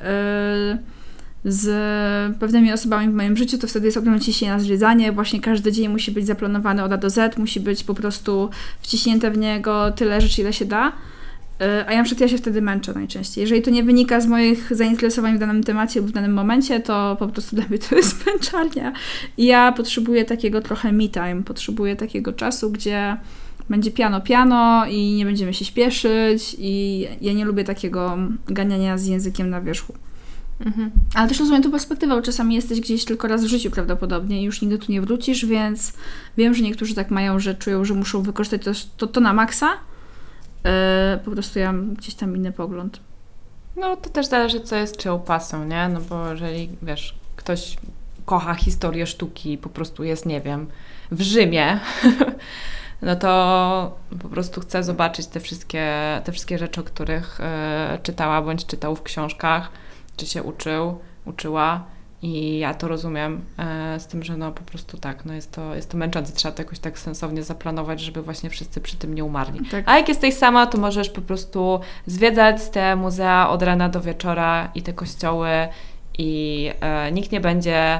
Yy, z pewnymi osobami w moim życiu, to wtedy jest ogromne ciśnienie na zwiedzanie. Właśnie każdy dzień musi być zaplanowany od A do Z, musi być po prostu wciśnięte w niego tyle rzeczy, ile się da. Y, a ja przykład ja się wtedy męczę najczęściej. Jeżeli to nie wynika z moich zainteresowań w danym temacie lub w danym momencie, to po prostu dla mnie to jest męczarnia. I ja potrzebuję takiego trochę me time, potrzebuję takiego czasu, gdzie będzie piano piano i nie będziemy się śpieszyć i ja nie lubię takiego ganiania z językiem na wierzchu. Mhm. Ale też rozumiem tu perspektywę, bo czasami jesteś gdzieś tylko raz w życiu prawdopodobnie i już nigdy tu nie wrócisz, więc wiem, że niektórzy tak mają, że czują, że muszą wykorzystać to, to, to na maksa. Yy, po prostu ja mam gdzieś tam inny pogląd. No to też zależy, co jest czyją pasą, nie? No bo jeżeli, wiesz, ktoś kocha historię sztuki, po prostu jest, nie wiem, w Rzymie, no to po prostu chce zobaczyć te wszystkie, te wszystkie rzeczy, o których y, czytała bądź czytał w książkach czy się uczył, uczyła i ja to rozumiem, e, z tym, że no po prostu tak, no jest to, jest to męczące, trzeba to jakoś tak sensownie zaplanować, żeby właśnie wszyscy przy tym nie umarli. Tak. A jak jesteś sama, to możesz po prostu zwiedzać te muzea od rana do wieczora i te kościoły i e, nikt nie będzie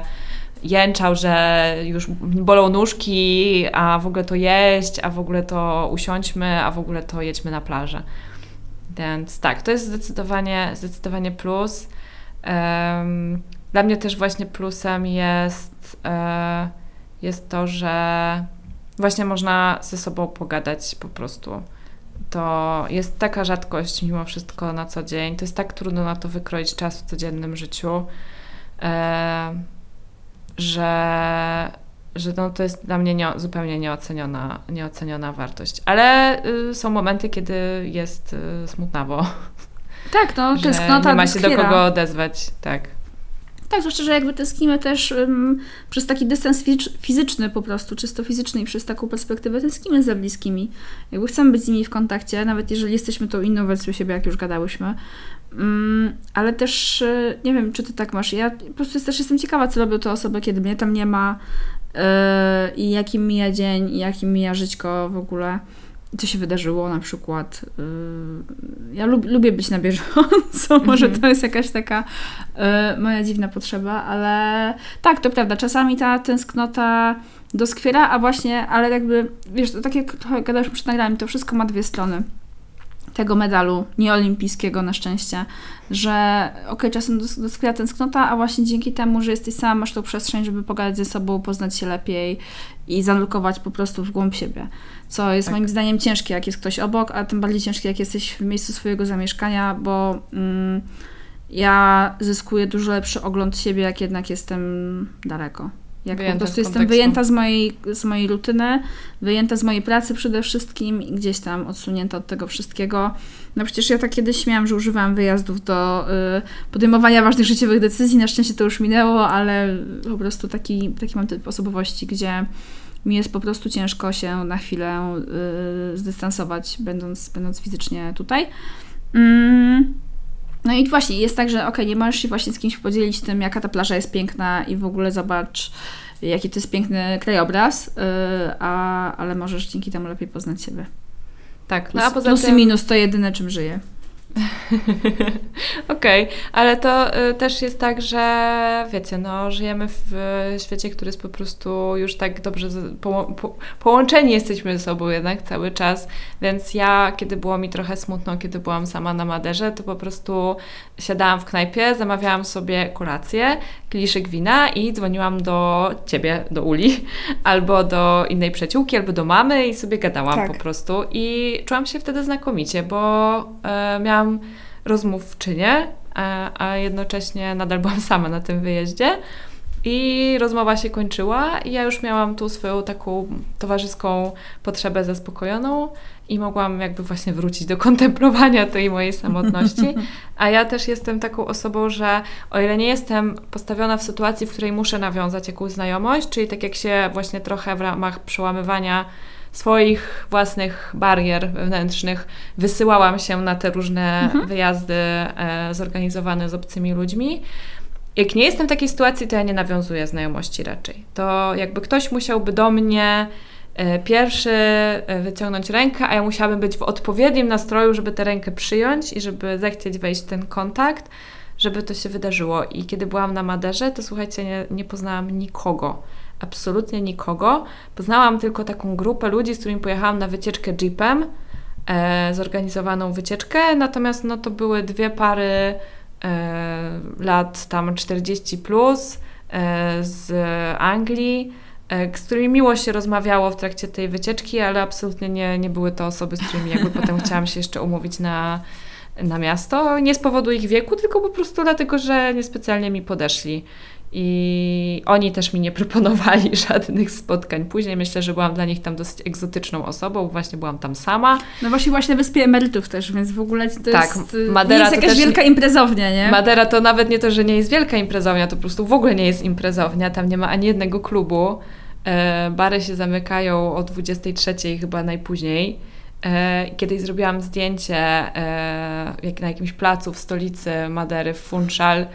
jęczał, że już bolą nóżki, a w ogóle to jeść, a w ogóle to usiądźmy, a w ogóle to jedźmy na plażę. Więc tak, to jest zdecydowanie, zdecydowanie plus. Dla mnie też właśnie plusem jest, e, jest to, że właśnie można ze sobą pogadać po prostu. To jest taka rzadkość mimo wszystko na co dzień. To jest tak trudno na to wykroić czas w codziennym życiu, e, że, że no, to jest dla mnie nie, zupełnie nieoceniona, nieoceniona wartość. Ale y, są momenty, kiedy jest y, smutnawo. Tak, no, tęsknota Nie ma się do kogo odezwać, tak. Tak, zwłaszcza, że jakby tęsknimy też um, przez taki dystans fizyczny po prostu, czysto fizyczny i przez taką perspektywę tęsknimy za bliskimi. Jakby chcemy być z nimi w kontakcie, nawet jeżeli jesteśmy tą inną wersją siebie, jak już gadałyśmy. Um, ale też, e, nie wiem, czy ty tak masz. Ja po prostu też jestem ciekawa, co robią te osoby, kiedy mnie tam nie ma yy, i jakim mija dzień, i jakim mija żyćko w ogóle co się wydarzyło na przykład. Y, ja lub, lubię być na bieżąco, może mhm. to jest jakaś taka y, moja dziwna potrzeba, ale tak, to prawda, czasami ta tęsknota doskwiera, a właśnie, ale jakby, wiesz, to tak jak trochę gadałeś przed nagraniem, to wszystko ma dwie strony tego medalu nieolimpijskiego na szczęście, że okej, okay, czasem doskwiera tęsknota, a właśnie dzięki temu, że jesteś sama, masz tą przestrzeń, żeby pogadać ze sobą, poznać się lepiej i zanurkować po prostu w głąb siebie. Co jest tak. moim zdaniem ciężkie, jak jest ktoś obok, a tym bardziej ciężkie, jak jesteś w miejscu swojego zamieszkania, bo mm, ja zyskuję dużo lepszy ogląd siebie, jak jednak jestem daleko. Jak wyjęta po prostu jestem wyjęta z mojej, z mojej rutyny, wyjęta z mojej pracy przede wszystkim i gdzieś tam odsunięta od tego wszystkiego. No przecież ja tak kiedyś miałam, że używałam wyjazdów do y, podejmowania ważnych życiowych decyzji. Na szczęście to już minęło, ale po prostu taki, taki mam typ osobowości, gdzie mi jest po prostu ciężko się na chwilę y, zdystansować, będąc, będąc fizycznie tutaj. Mm. No i właśnie jest tak, że ok, nie możesz się właśnie z kimś podzielić tym, jaka ta plaża jest piękna i w ogóle zobacz, jaki to jest piękny krajobraz, yy, a, ale możesz dzięki temu lepiej poznać siebie. Tak, no plus, a poza plus tym... i minus to jedyne, czym żyję. Okej, okay, ale to y, też jest tak, że wiecie, no, żyjemy w y, świecie, który jest po prostu już tak dobrze po, po, połączeni jesteśmy ze sobą jednak cały czas, więc ja, kiedy było mi trochę smutno, kiedy byłam sama na Maderze, to po prostu siadałam w knajpie, zamawiałam sobie kolację, kieliszek wina i dzwoniłam do ciebie, do Uli, albo do innej przyjaciółki, albo do mamy i sobie gadałam tak. po prostu i czułam się wtedy znakomicie, bo y, miałam rozmówczynię, a, a jednocześnie nadal byłam sama na tym wyjeździe. I rozmowa się kończyła, i ja już miałam tu swoją taką towarzyską potrzebę zaspokojoną i mogłam jakby właśnie wrócić do kontemplowania tej mojej samotności. A ja też jestem taką osobą, że o ile nie jestem postawiona w sytuacji, w której muszę nawiązać jakąś znajomość, czyli tak jak się właśnie trochę w ramach przełamywania swoich własnych barier wewnętrznych wysyłałam się na te różne mhm. wyjazdy e, zorganizowane z obcymi ludźmi. Jak nie jestem w takiej sytuacji, to ja nie nawiązuję znajomości raczej. To jakby ktoś musiałby do mnie e, pierwszy e, wyciągnąć rękę, a ja musiałabym być w odpowiednim nastroju, żeby tę rękę przyjąć i żeby zechcieć wejść w ten kontakt, żeby to się wydarzyło. I kiedy byłam na Maderze, to słuchajcie, nie, nie poznałam nikogo absolutnie nikogo. Poznałam tylko taką grupę ludzi, z którymi pojechałam na wycieczkę jeepem, e, zorganizowaną wycieczkę, natomiast no, to były dwie pary e, lat tam 40 plus e, z Anglii, e, z którymi miło się rozmawiało w trakcie tej wycieczki, ale absolutnie nie, nie były to osoby, z którymi jakby potem chciałam się jeszcze umówić na, na miasto. Nie z powodu ich wieku, tylko po prostu dlatego, że niespecjalnie mi podeszli. I oni też mi nie proponowali żadnych spotkań. Później myślę, że byłam dla nich tam dosyć egzotyczną osobą, właśnie byłam tam sama. No właśnie, właśnie wyspie emerytów też, więc w ogóle to tak, jest, y, Madera nie jest jakaś wielka imprezownia, nie? Madera to nawet nie to, że nie jest wielka imprezownia, to po prostu w ogóle nie jest imprezownia. Tam nie ma ani jednego klubu. E, bary się zamykają o 23 chyba najpóźniej. E, kiedyś zrobiłam zdjęcie e, jak na jakimś placu w stolicy Madery, w Funchal,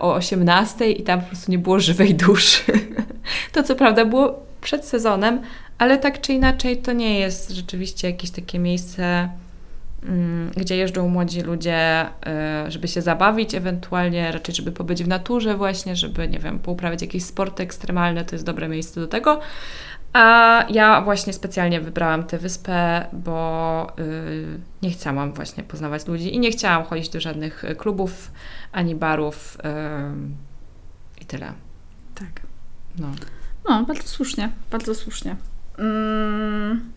o 18 i tam po prostu nie było żywej duszy. To co prawda było przed sezonem, ale tak czy inaczej to nie jest rzeczywiście jakieś takie miejsce, mm, gdzie jeżdżą młodzi ludzie, e, żeby się zabawić, ewentualnie raczej, żeby pobyć w naturze właśnie, żeby, nie wiem, pouprawiać jakieś sporty ekstremalne, to jest dobre miejsce do tego. A ja właśnie specjalnie wybrałam tę wyspę, bo yy, nie chciałam właśnie poznawać ludzi i nie chciałam chodzić do żadnych klubów ani barów yy, i tyle. Tak. No. no, bardzo słusznie, bardzo słusznie. Mm.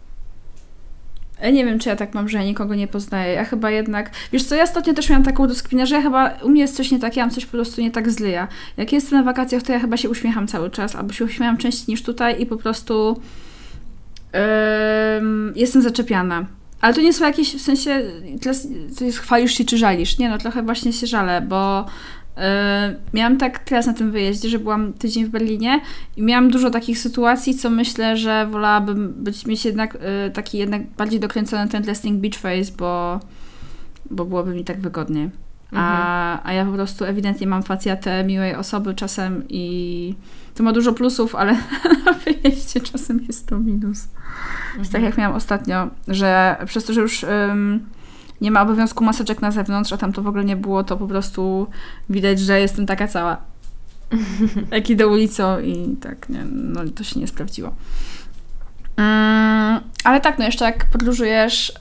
Nie wiem, czy ja tak mam, że ja nikogo nie poznaję. Ja chyba jednak. Wiesz co, ja ostatnio też miałam taką rozkminę, że ja chyba u mnie jest coś nie tak, ja mam coś po prostu nie tak zlyja. Jak jestem na wakacjach, to ja chyba się uśmiecham cały czas, albo się uśmiecham częściej niż tutaj i po prostu yy, jestem zaczepiana. Ale to nie są jakieś w sensie, to jest chwalisz się czy żalisz. Nie, no trochę właśnie się żalę, bo miałam tak teraz na tym wyjeździe, że byłam tydzień w Berlinie i miałam dużo takich sytuacji, co myślę, że wolałabym być, mieć jednak yy, taki jednak bardziej dokręcony ten Resting Beach Face, bo, bo byłoby mi tak wygodniej. A, mhm. a ja po prostu ewidentnie mam facjatę miłej osoby czasem i to ma dużo plusów, ale na wyjeździe czasem jest to minus. Mhm. Tak jak miałam ostatnio, że przez to, że już nie ma obowiązku maseczek na zewnątrz, a tam to w ogóle nie było, to po prostu widać, że jestem taka cała. Jak idę ulicą i tak, nie, no to się nie sprawdziło. Mm, ale tak, no jeszcze jak podróżujesz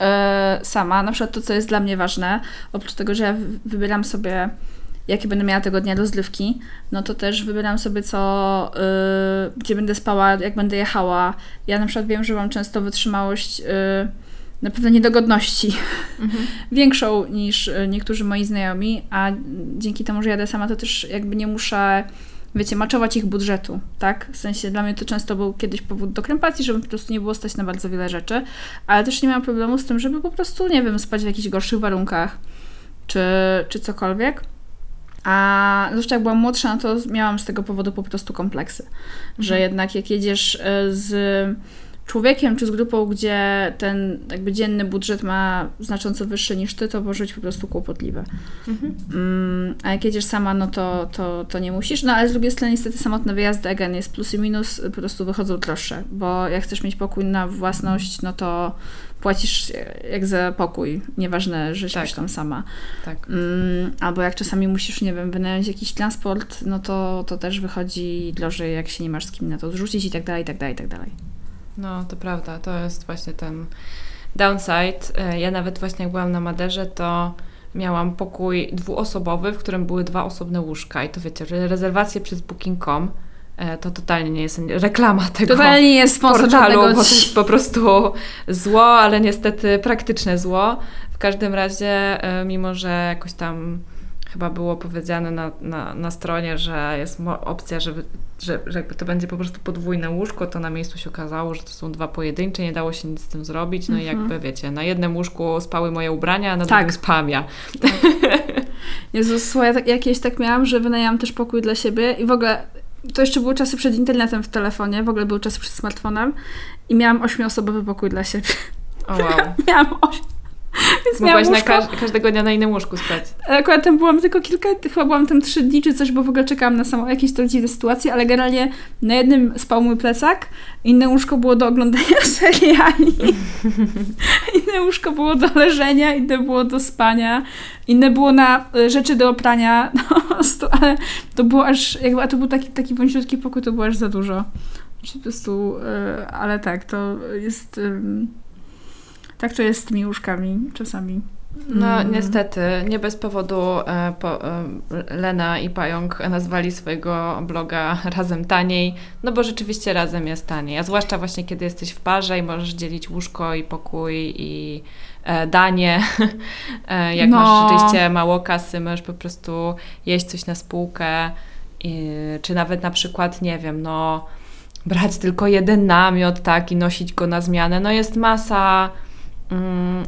yy, sama, na przykład to, co jest dla mnie ważne, oprócz tego, że ja wybieram sobie, jakie będę miała tego dnia rozrywki, no to też wybieram sobie, co, yy, gdzie będę spała, jak będę jechała. Ja na przykład wiem, że mam często wytrzymałość yy, na pewno niedogodności mhm. większą niż e, niektórzy moi znajomi, a dzięki temu, że jadę sama, to też jakby nie muszę, wiecie, maczować ich budżetu, tak? W sensie dla mnie to często był kiedyś powód do krępacji, żeby po prostu nie było stać na bardzo wiele rzeczy, ale też nie miałam problemu z tym, żeby po prostu, nie wiem, spać w jakichś gorszych warunkach, czy, czy cokolwiek. A zwłaszcza jak byłam młodsza, no to miałam z tego powodu po prostu kompleksy. Mhm. Że jednak jak jedziesz e, z człowiekiem, czy z grupą, gdzie ten jakby dzienny budżet ma znacząco wyższy niż ty, to może być po prostu kłopotliwe. Mhm. Mm, a jak jedziesz sama, no to, to, to nie musisz. No ale z drugiej strony niestety samotne wyjazdy, again, jest plus i minus, po prostu wychodzą droższe, bo jak chcesz mieć pokój na własność, no to płacisz jak za pokój, nieważne, że tak. tam sama. Tak. Mm, albo jak czasami musisz, nie wiem, wynająć jakiś transport, no to, to też wychodzi drożej, jak się nie masz z kim na to zrzucić i tak dalej, i tak dalej, i tak dalej. No, to prawda, to jest właśnie ten downside. E, ja nawet właśnie jak byłam na Maderze, to miałam pokój dwuosobowy, w którym były dwa osobne łóżka i to wiecie, że rezerwacje przez booking.com e, to totalnie nie jest reklama tego totalnie nie jest portalu, bo to jest po prostu zło, ale niestety praktyczne zło. W każdym razie, e, mimo że jakoś tam chyba było powiedziane na, na, na stronie, że jest opcja, żeby, że, że jakby to będzie po prostu podwójne łóżko, to na miejscu się okazało, że to są dwa pojedyncze, nie dało się nic z tym zrobić. No mhm. i jakby wiecie, na jednym łóżku spały moje ubrania, a na tak. drugim spałam ja. Tak. Jezus, ja tak, jakieś tak miałam, że wynajęłam też pokój dla siebie i w ogóle to jeszcze były czasy przed internetem w telefonie, w ogóle były czasy przed smartfonem i miałam ośmioosobowy pokój dla siebie. O wow. miałam oś Więc Mogłaś na każ każdego dnia na innym łóżku spać. Akurat tam byłam tylko kilka, chyba byłam tam trzy dni czy coś, bo w ogóle czekałam na samą jakieś dziwne sytuacje, ale generalnie na jednym spał mój plecak, inne łóżko było do oglądania seriali, inne łóżko było do leżenia, inne było do spania, inne było na e, rzeczy do oprania, no, ale to było aż, jakby, a to był taki, taki wąziutki pokój, to było aż za dużo. Po prostu, e, ale tak, to jest tak to jest z tymi łóżkami czasami. No mm. niestety, nie bez powodu e, po, e, Lena i Pająk nazwali swojego bloga Razem Taniej, no bo rzeczywiście razem jest taniej, a zwłaszcza właśnie kiedy jesteś w parze i możesz dzielić łóżko i pokój i e, danie. E, jak no. masz rzeczywiście mało kasy, możesz po prostu jeść coś na spółkę, i, czy nawet na przykład, nie wiem, no brać tylko jeden namiot, tak, i nosić go na zmianę. No jest masa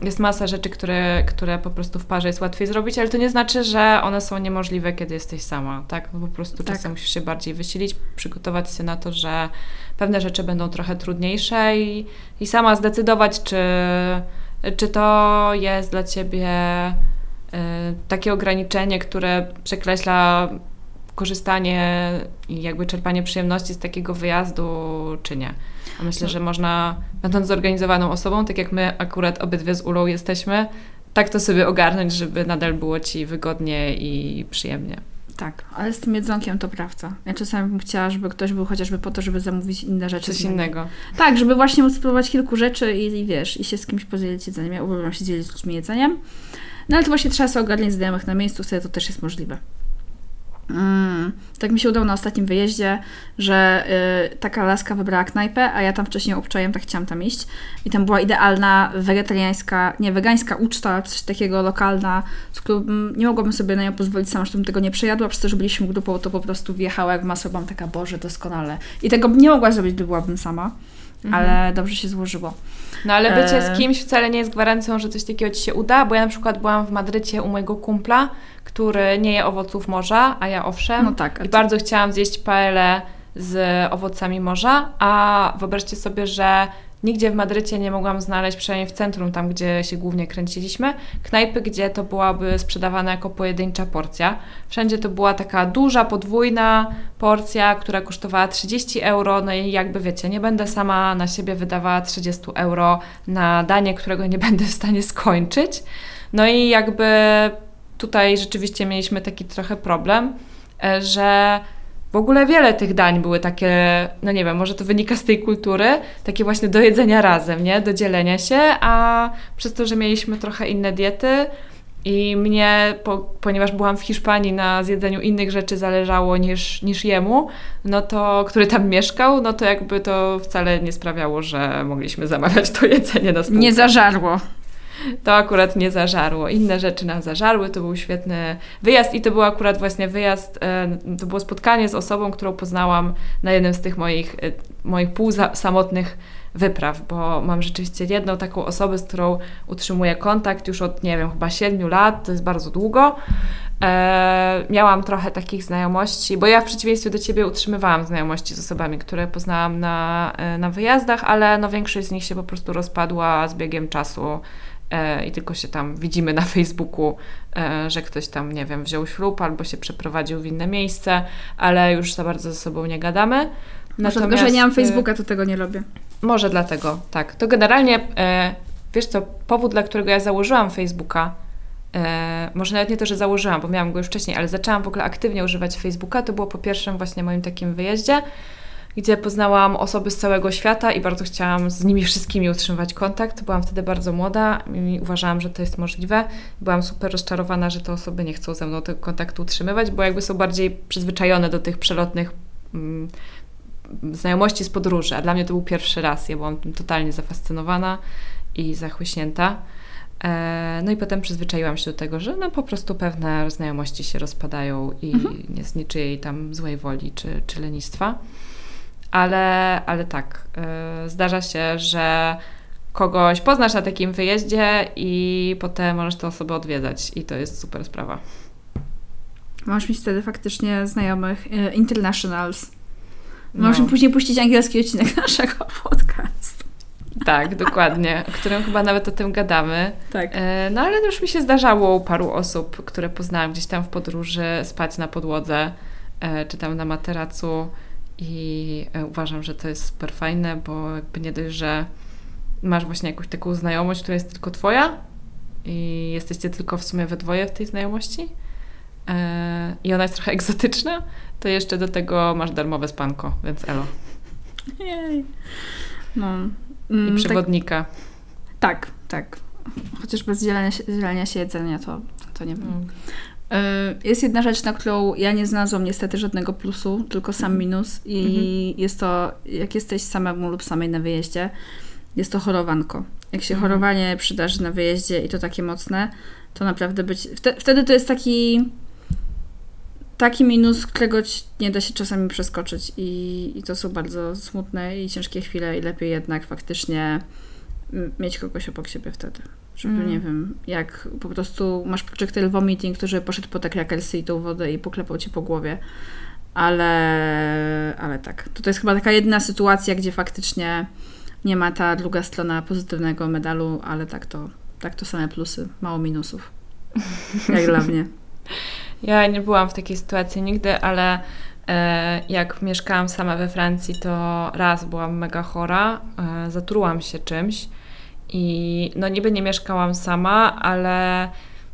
jest masa rzeczy, które, które po prostu w parze jest łatwiej zrobić, ale to nie znaczy, że one są niemożliwe, kiedy jesteś sama, tak? No po prostu tak. czasem musisz się bardziej wysilić, przygotować się na to, że pewne rzeczy będą trochę trudniejsze i, i sama zdecydować, czy, czy to jest dla Ciebie y, takie ograniczenie, które przekreśla korzystanie i jakby czerpanie przyjemności z takiego wyjazdu, czy nie. Myślę, że można, będąc zorganizowaną osobą, tak jak my akurat obydwie z Ulą jesteśmy, tak to sobie ogarnąć, żeby nadal było Ci wygodnie i przyjemnie. Tak, ale z tym jedzonkiem to prawda. Ja czasami bym chciała, żeby ktoś był chociażby po to, żeby zamówić inne rzeczy. Coś innego. Tak, żeby właśnie móc spróbować kilku rzeczy i, i wiesz, i się z kimś podzielić jedzeniem. Ja uwielbiam się dzielić z ludźmi jedzeniem. No ale to właśnie trzeba sobie ogarniać znajomych na miejscu, wtedy to też jest możliwe. Mm, tak mi się udało na ostatnim wyjeździe, że y, taka laska wybrała knajpę, a ja tam wcześniej obczaiłem, tak chciałam tam iść. I tam była idealna wegetariańska, nie, wegańska uczta, coś takiego lokalna, z którą nie mogłabym sobie na nią pozwolić sama, żebym tego nie przejadła, przez to, że byliśmy grupą, to po prostu wjechała jak masło, byłam taka, Boże, doskonale. I tego nie mogła zrobić, gdy byłabym sama, mhm. ale dobrze się złożyło. No ale bycie z e, kimś wcale nie jest gwarancją, że coś takiego Ci się uda, bo ja na przykład byłam w Madrycie u mojego kumpla, który nie je owoców morza, a ja owszem. No tak. I bardzo chciałam zjeść paelle z owocami morza, a wyobraźcie sobie, że nigdzie w Madrycie nie mogłam znaleźć, przynajmniej w centrum, tam gdzie się głównie kręciliśmy, knajpy, gdzie to byłaby sprzedawana jako pojedyncza porcja. Wszędzie to była taka duża, podwójna porcja, która kosztowała 30 euro, no i jakby wiecie, nie będę sama na siebie wydawała 30 euro na danie, którego nie będę w stanie skończyć. No i jakby tutaj rzeczywiście mieliśmy taki trochę problem, e, że w ogóle wiele tych dań były takie, no nie wiem, może to wynika z tej kultury, takie właśnie do jedzenia razem, nie? Do dzielenia się, a przez to, że mieliśmy trochę inne diety i mnie, po, ponieważ byłam w Hiszpanii na zjedzeniu innych rzeczy zależało niż, niż jemu, no to, który tam mieszkał, no to jakby to wcale nie sprawiało, że mogliśmy zamawiać to jedzenie na spółkę. Nie zażarło to akurat nie zażarło. Inne rzeczy nam zażarły, to był świetny wyjazd i to był akurat właśnie wyjazd, e, to było spotkanie z osobą, którą poznałam na jednym z tych moich, e, moich półsamotnych wypraw, bo mam rzeczywiście jedną taką osobę, z którą utrzymuję kontakt już od, nie wiem, chyba siedmiu lat, to jest bardzo długo. E, miałam trochę takich znajomości, bo ja w przeciwieństwie do Ciebie utrzymywałam znajomości z osobami, które poznałam na, na wyjazdach, ale no większość z nich się po prostu rozpadła z biegiem czasu i tylko się tam widzimy na Facebooku, e, że ktoś tam, nie wiem, wziął ślub albo się przeprowadził w inne miejsce, ale już za bardzo ze sobą nie gadamy. Może tylko, że nie mam Facebooka, to tego nie robię. Może dlatego, tak. To generalnie, e, wiesz co, powód, dla którego ja założyłam Facebooka, e, może nawet nie to, że założyłam, bo miałam go już wcześniej, ale zaczęłam w ogóle aktywnie używać Facebooka, to było po pierwszym właśnie moim takim wyjeździe, gdzie poznałam osoby z całego świata i bardzo chciałam z nimi wszystkimi utrzymywać kontakt. Byłam wtedy bardzo młoda i uważałam, że to jest możliwe. Byłam super rozczarowana, że te osoby nie chcą ze mną tego kontaktu utrzymywać, bo jakby są bardziej przyzwyczajone do tych przelotnych mm, znajomości z podróży, a dla mnie to był pierwszy raz. Ja byłam tym totalnie zafascynowana i zachłyśnięta. E, no i potem przyzwyczaiłam się do tego, że no po prostu pewne znajomości się rozpadają i mhm. nie z niczyjej tam złej woli czy, czy lenistwa. Ale, ale tak, e, zdarza się, że kogoś poznasz na takim wyjeździe i potem możesz tę osobę odwiedzać i to jest super sprawa. Masz mieć wtedy faktycznie znajomych e, internationals. No. Możemy później puścić angielski odcinek naszego podcastu. Tak, dokładnie, o którym chyba nawet o tym gadamy. Tak. E, no ale już mi się zdarzało u paru osób, które poznałam gdzieś tam w podróży, spać na podłodze, czy tam na materacu i e, uważam, że to jest super fajne, bo jakby nie dość, że masz właśnie jakąś taką znajomość, która jest tylko twoja i jesteście tylko w sumie we dwoje w tej znajomości i ona jest trochę egzotyczna, to jeszcze do tego masz darmowe spanko, więc elo. Jej. No. Mm, I przewodnika. Tak, tak. tak. Chociaż bez dzielenia się, dzielenia się jedzenia to, to nie wiem. Mm. Jest jedna rzecz, na którą ja nie znalazłam niestety żadnego plusu, tylko sam mhm. minus. I mhm. jest to, jak jesteś samemu lub samej na wyjeździe, jest to chorowanko. Jak się mhm. chorowanie przydarzy na wyjeździe i to takie mocne, to naprawdę być. Wtedy to jest taki taki minus, którego nie da się czasami przeskoczyć i, i to są bardzo smutne i ciężkie chwile i lepiej jednak faktycznie mieć kogoś obok siebie wtedy. Żeby, mm. nie wiem, jak po prostu masz projectile vomiting, który poszedł po te krakersy i tą wodę i poklepał ci po głowie. Ale, ale tak. To, to jest chyba taka jedna sytuacja, gdzie faktycznie nie ma ta druga strona pozytywnego medalu, ale tak to, tak to same plusy, mało minusów. Jak dla mnie. Ja nie byłam w takiej sytuacji nigdy, ale e, jak mieszkałam sama we Francji, to raz byłam mega chora, e, zatrułam się czymś i no niby nie mieszkałam sama, ale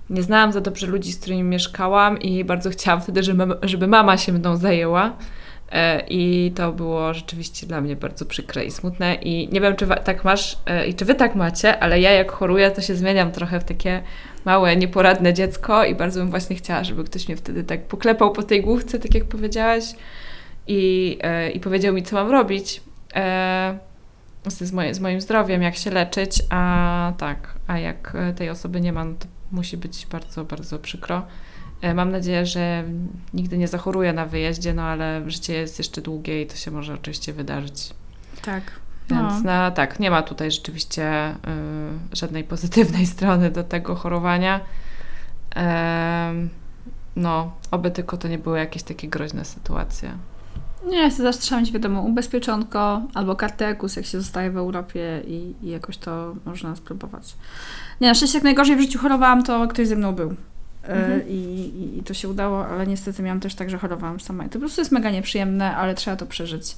nie znałam za dobrze ludzi, z którymi mieszkałam i bardzo chciałam wtedy, żeby, mama się mną zajęła. E, I to było rzeczywiście dla mnie bardzo przykre i smutne. I nie wiem, czy tak masz e, i czy wy tak macie, ale ja jak choruję, to się zmieniam trochę w takie małe, nieporadne dziecko i bardzo bym właśnie chciała, żeby ktoś mnie wtedy tak poklepał po tej główce, tak jak powiedziałaś, i, e, i powiedział mi, co mam robić z, moje, z moim zdrowiem, jak się leczyć, a tak, a jak tej osoby nie ma, no to musi być bardzo, bardzo przykro. E, mam nadzieję, że nigdy nie zachoruję na wyjeździe, no ale życie jest jeszcze długie i to się może oczywiście wydarzyć. Tak. Więc no. no tak, nie ma tutaj rzeczywiście y, żadnej pozytywnej strony do tego chorowania. no, oby tylko to nie były jakieś takie groźne sytuacje. Nie, chcę zawsze mieć, wiadomo, ubezpieczonko albo kartę EKUS, jak się zostaje w Europie i, i jakoś to można spróbować. Nie, na szczęście jak najgorzej w życiu chorowałam, to ktoś ze mną był. E, mhm. I, I, to się udało, ale niestety miałam też tak, że chorowałam sama. I to po prostu jest mega nieprzyjemne, ale trzeba to przeżyć,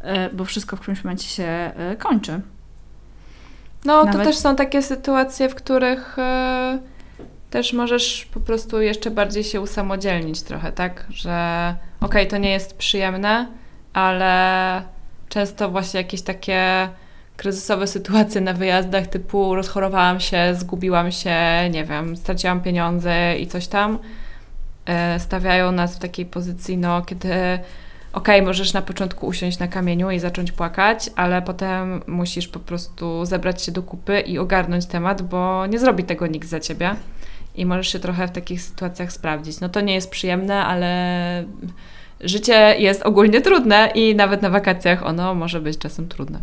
e, bo wszystko w którymś momencie się e, kończy. No, Nawet... to też są takie sytuacje, w których też możesz po prostu jeszcze bardziej się usamodzielnić trochę, tak? Że okej, to nie jest przyjemne, ale często właśnie jakieś takie kryzysowe sytuacje na wyjazdach typu rozchorowałam się, zgubiłam się, nie wiem, straciłam pieniądze i coś tam, e, stawiają nas w takiej pozycji, no, kiedy okej, możesz na początku usiąść na kamieniu i zacząć płakać, ale potem musisz po prostu zebrać się do kupy i ogarnąć temat, bo nie zrobi tego nikt za ciebie i możesz się trochę w takich sytuacjach sprawdzić. No to nie jest przyjemne, ale życie jest ogólnie trudne i nawet na wakacjach ono może być czasem trudne.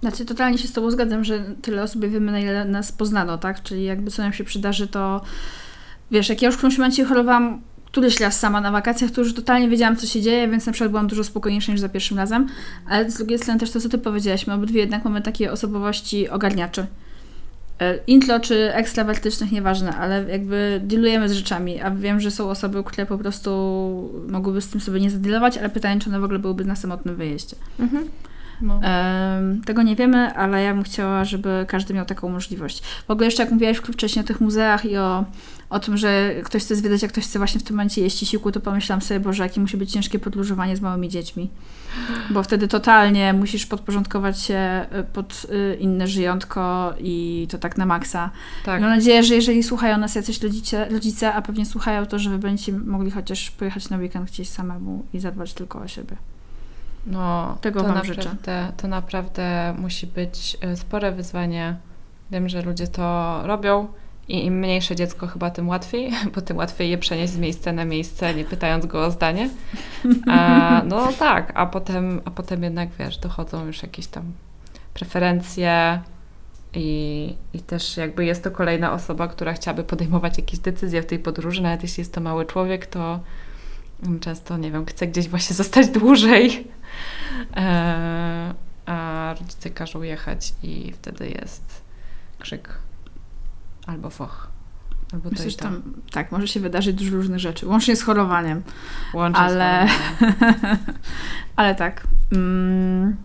Znaczy, totalnie się z Tobą zgadzam, że tyle osób wiemy, na ile nas poznano, tak? Czyli jakby co nam się przydarzy, to wiesz, jak ja już w którymś momencie chorowałam któryś raz sama na wakacjach, to już totalnie wiedziałam, co się dzieje, więc na przykład byłam dużo spokojniejsza niż za pierwszym razem. Ale z drugiej strony też to, co ty powiedziałaś, my obydwie jednak mamy takie osobowości ogarniaczy. E, intro czy ekstrawertycznych, nieważne, ale jakby dealujemy z rzeczami, a wiem, że są osoby, które po prostu mogłyby z tym sobie nie zadealować, ale pytanie, czy one w ogóle byłyby na samotnym wyjeździe. Mhm. No. tego nie wiemy, ale ja bym chciała, żeby każdy miał taką możliwość. W ogóle jeszcze jak mówiłaś wcześniej o tych muzeach i o, o tym, że ktoś chce zwiedzać, jak ktoś chce właśnie w tym momencie jeść siłku, to pomyślałam sobie, Boże, jakie musi być ciężkie podróżowanie z małymi dziećmi. Bo wtedy totalnie musisz podporządkować się e, pod e, inne żyjątko i to tak na maksa. Tak. Mam nadzieję, że jeżeli słuchają nas jacyś rodzice, rodzice, a pewnie słuchają, to że wy będziecie mogli chociaż pojechać na weekend gdzieś samemu i zadbać tylko o siebie. No, Tego to Wam naprawdę, życzę. To naprawdę musi być e, spore wyzwanie. Wiem, że ludzie to robią i im mniejsze dziecko chyba tym łatwiej, bo tym łatwiej je przenieść z miejsca na miejsce, nie pytając go o zdanie. A, no tak, a potem, a potem jednak, wiesz, dochodzą już jakieś tam preferencje i, i też jakby jest to kolejna osoba, która chciałaby podejmować jakieś decyzje w tej podróży, nawet jeśli jest to mały człowiek, to często, nie wiem, chce gdzieś właśnie zostać dłużej, e, a rodzice każą jechać i wtedy jest krzyk albo foch. Albo Myślę, to tam, tak, może się wydarzyć dużo różnych rzeczy, łącznie z chorowaniem. Łącznie ale, z chorowaniem. ale tak. Mm,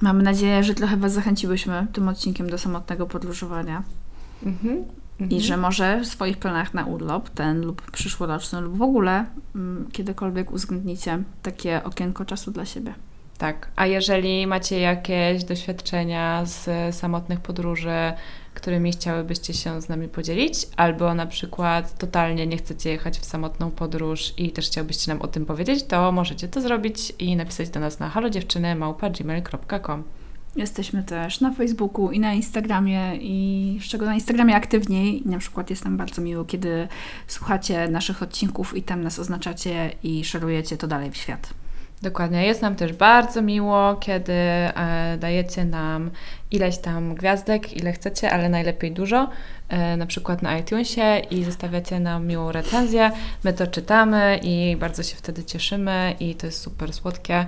mamy nadzieję, że trochę Was zachęciłyśmy tym odcinkiem do samotnego podróżowania. Mhm. I mhm. że może w swoich planach na urlop, ten lub przyszłoroczny, lub w ogóle mm, kiedykolwiek uwzględnicie takie okienko czasu dla siebie. Tak, a jeżeli macie jakieś doświadczenia z samotnych podróży, którymi chciałybyście się z nami podzielić, albo na przykład totalnie nie chcecie jechać w samotną podróż i też chciałbyście nam o tym powiedzieć, to możecie to zrobić i napisać do nas na halodziewczyny.gmail.com Jesteśmy też na Facebooku i na Instagramie i z czego na Instagramie aktywniej. Na przykład jest nam bardzo miło, kiedy słuchacie naszych odcinków i tam nas oznaczacie i szerujecie to dalej w świat. Dokładnie. Jest nam też bardzo miło, kiedy e, dajecie nam ileś tam gwiazdek, ile chcecie, ale najlepiej dużo, e, na przykład na iTunesie i zostawiacie nam miłą recenzję. My to czytamy i bardzo się wtedy cieszymy i to jest super słodkie.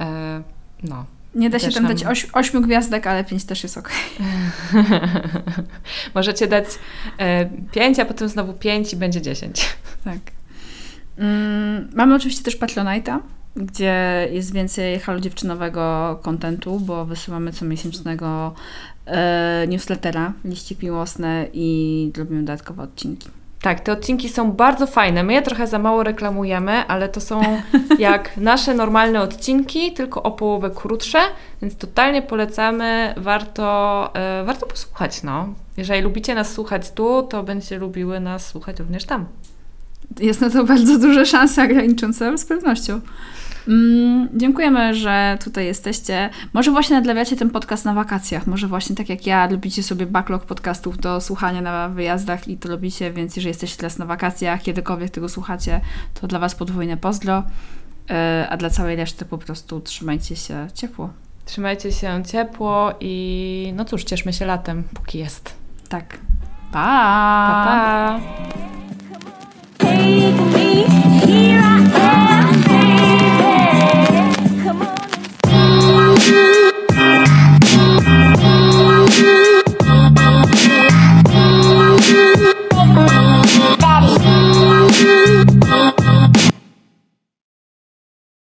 E, no. Nie da się tam nam... dać oś, ośmiu gwiazdek, ale pięć też jest ok. Możecie dać e, pięć, a potem znowu pięć i będzie dziesięć. Tak. Mm, mamy oczywiście też Patronite'a gdzie jest więcej halo dziewczynowego kontentu, bo wysyłamy comiesięcznego e, newslettera, liścik miłosne i robimy dodatkowe odcinki. Tak, te odcinki są bardzo fajne. My je trochę za mało reklamujemy, ale to są jak nasze odcinki, tylko o połowę krótsze, więc totalnie polecamy. Warto, e, warto posłuchać. No. Jeżeli lubicie nas słuchać tu, to będziecie lubiły nas słuchać również tam. Jest na to bardzo duże szanse graniczące z pewnością. Mm, dziękujemy, że tutaj jesteście. Może właśnie nadlewiacie ten podcast na wakacjach. Może właśnie tak jak ja, lubicie sobie backlog podcastów do słuchania na wyjazdach i to robicie, więc jeżeli jesteście teraz na wakacjach, kiedykolwiek tego słuchacie, to dla Was podwójne pozdro, e, a dla całej reszty po prostu trzymajcie się ciepło. Trzymajcie się ciepło i no cóż, cieszmy się latem, póki jest. Tak. Pa! Pa, pa.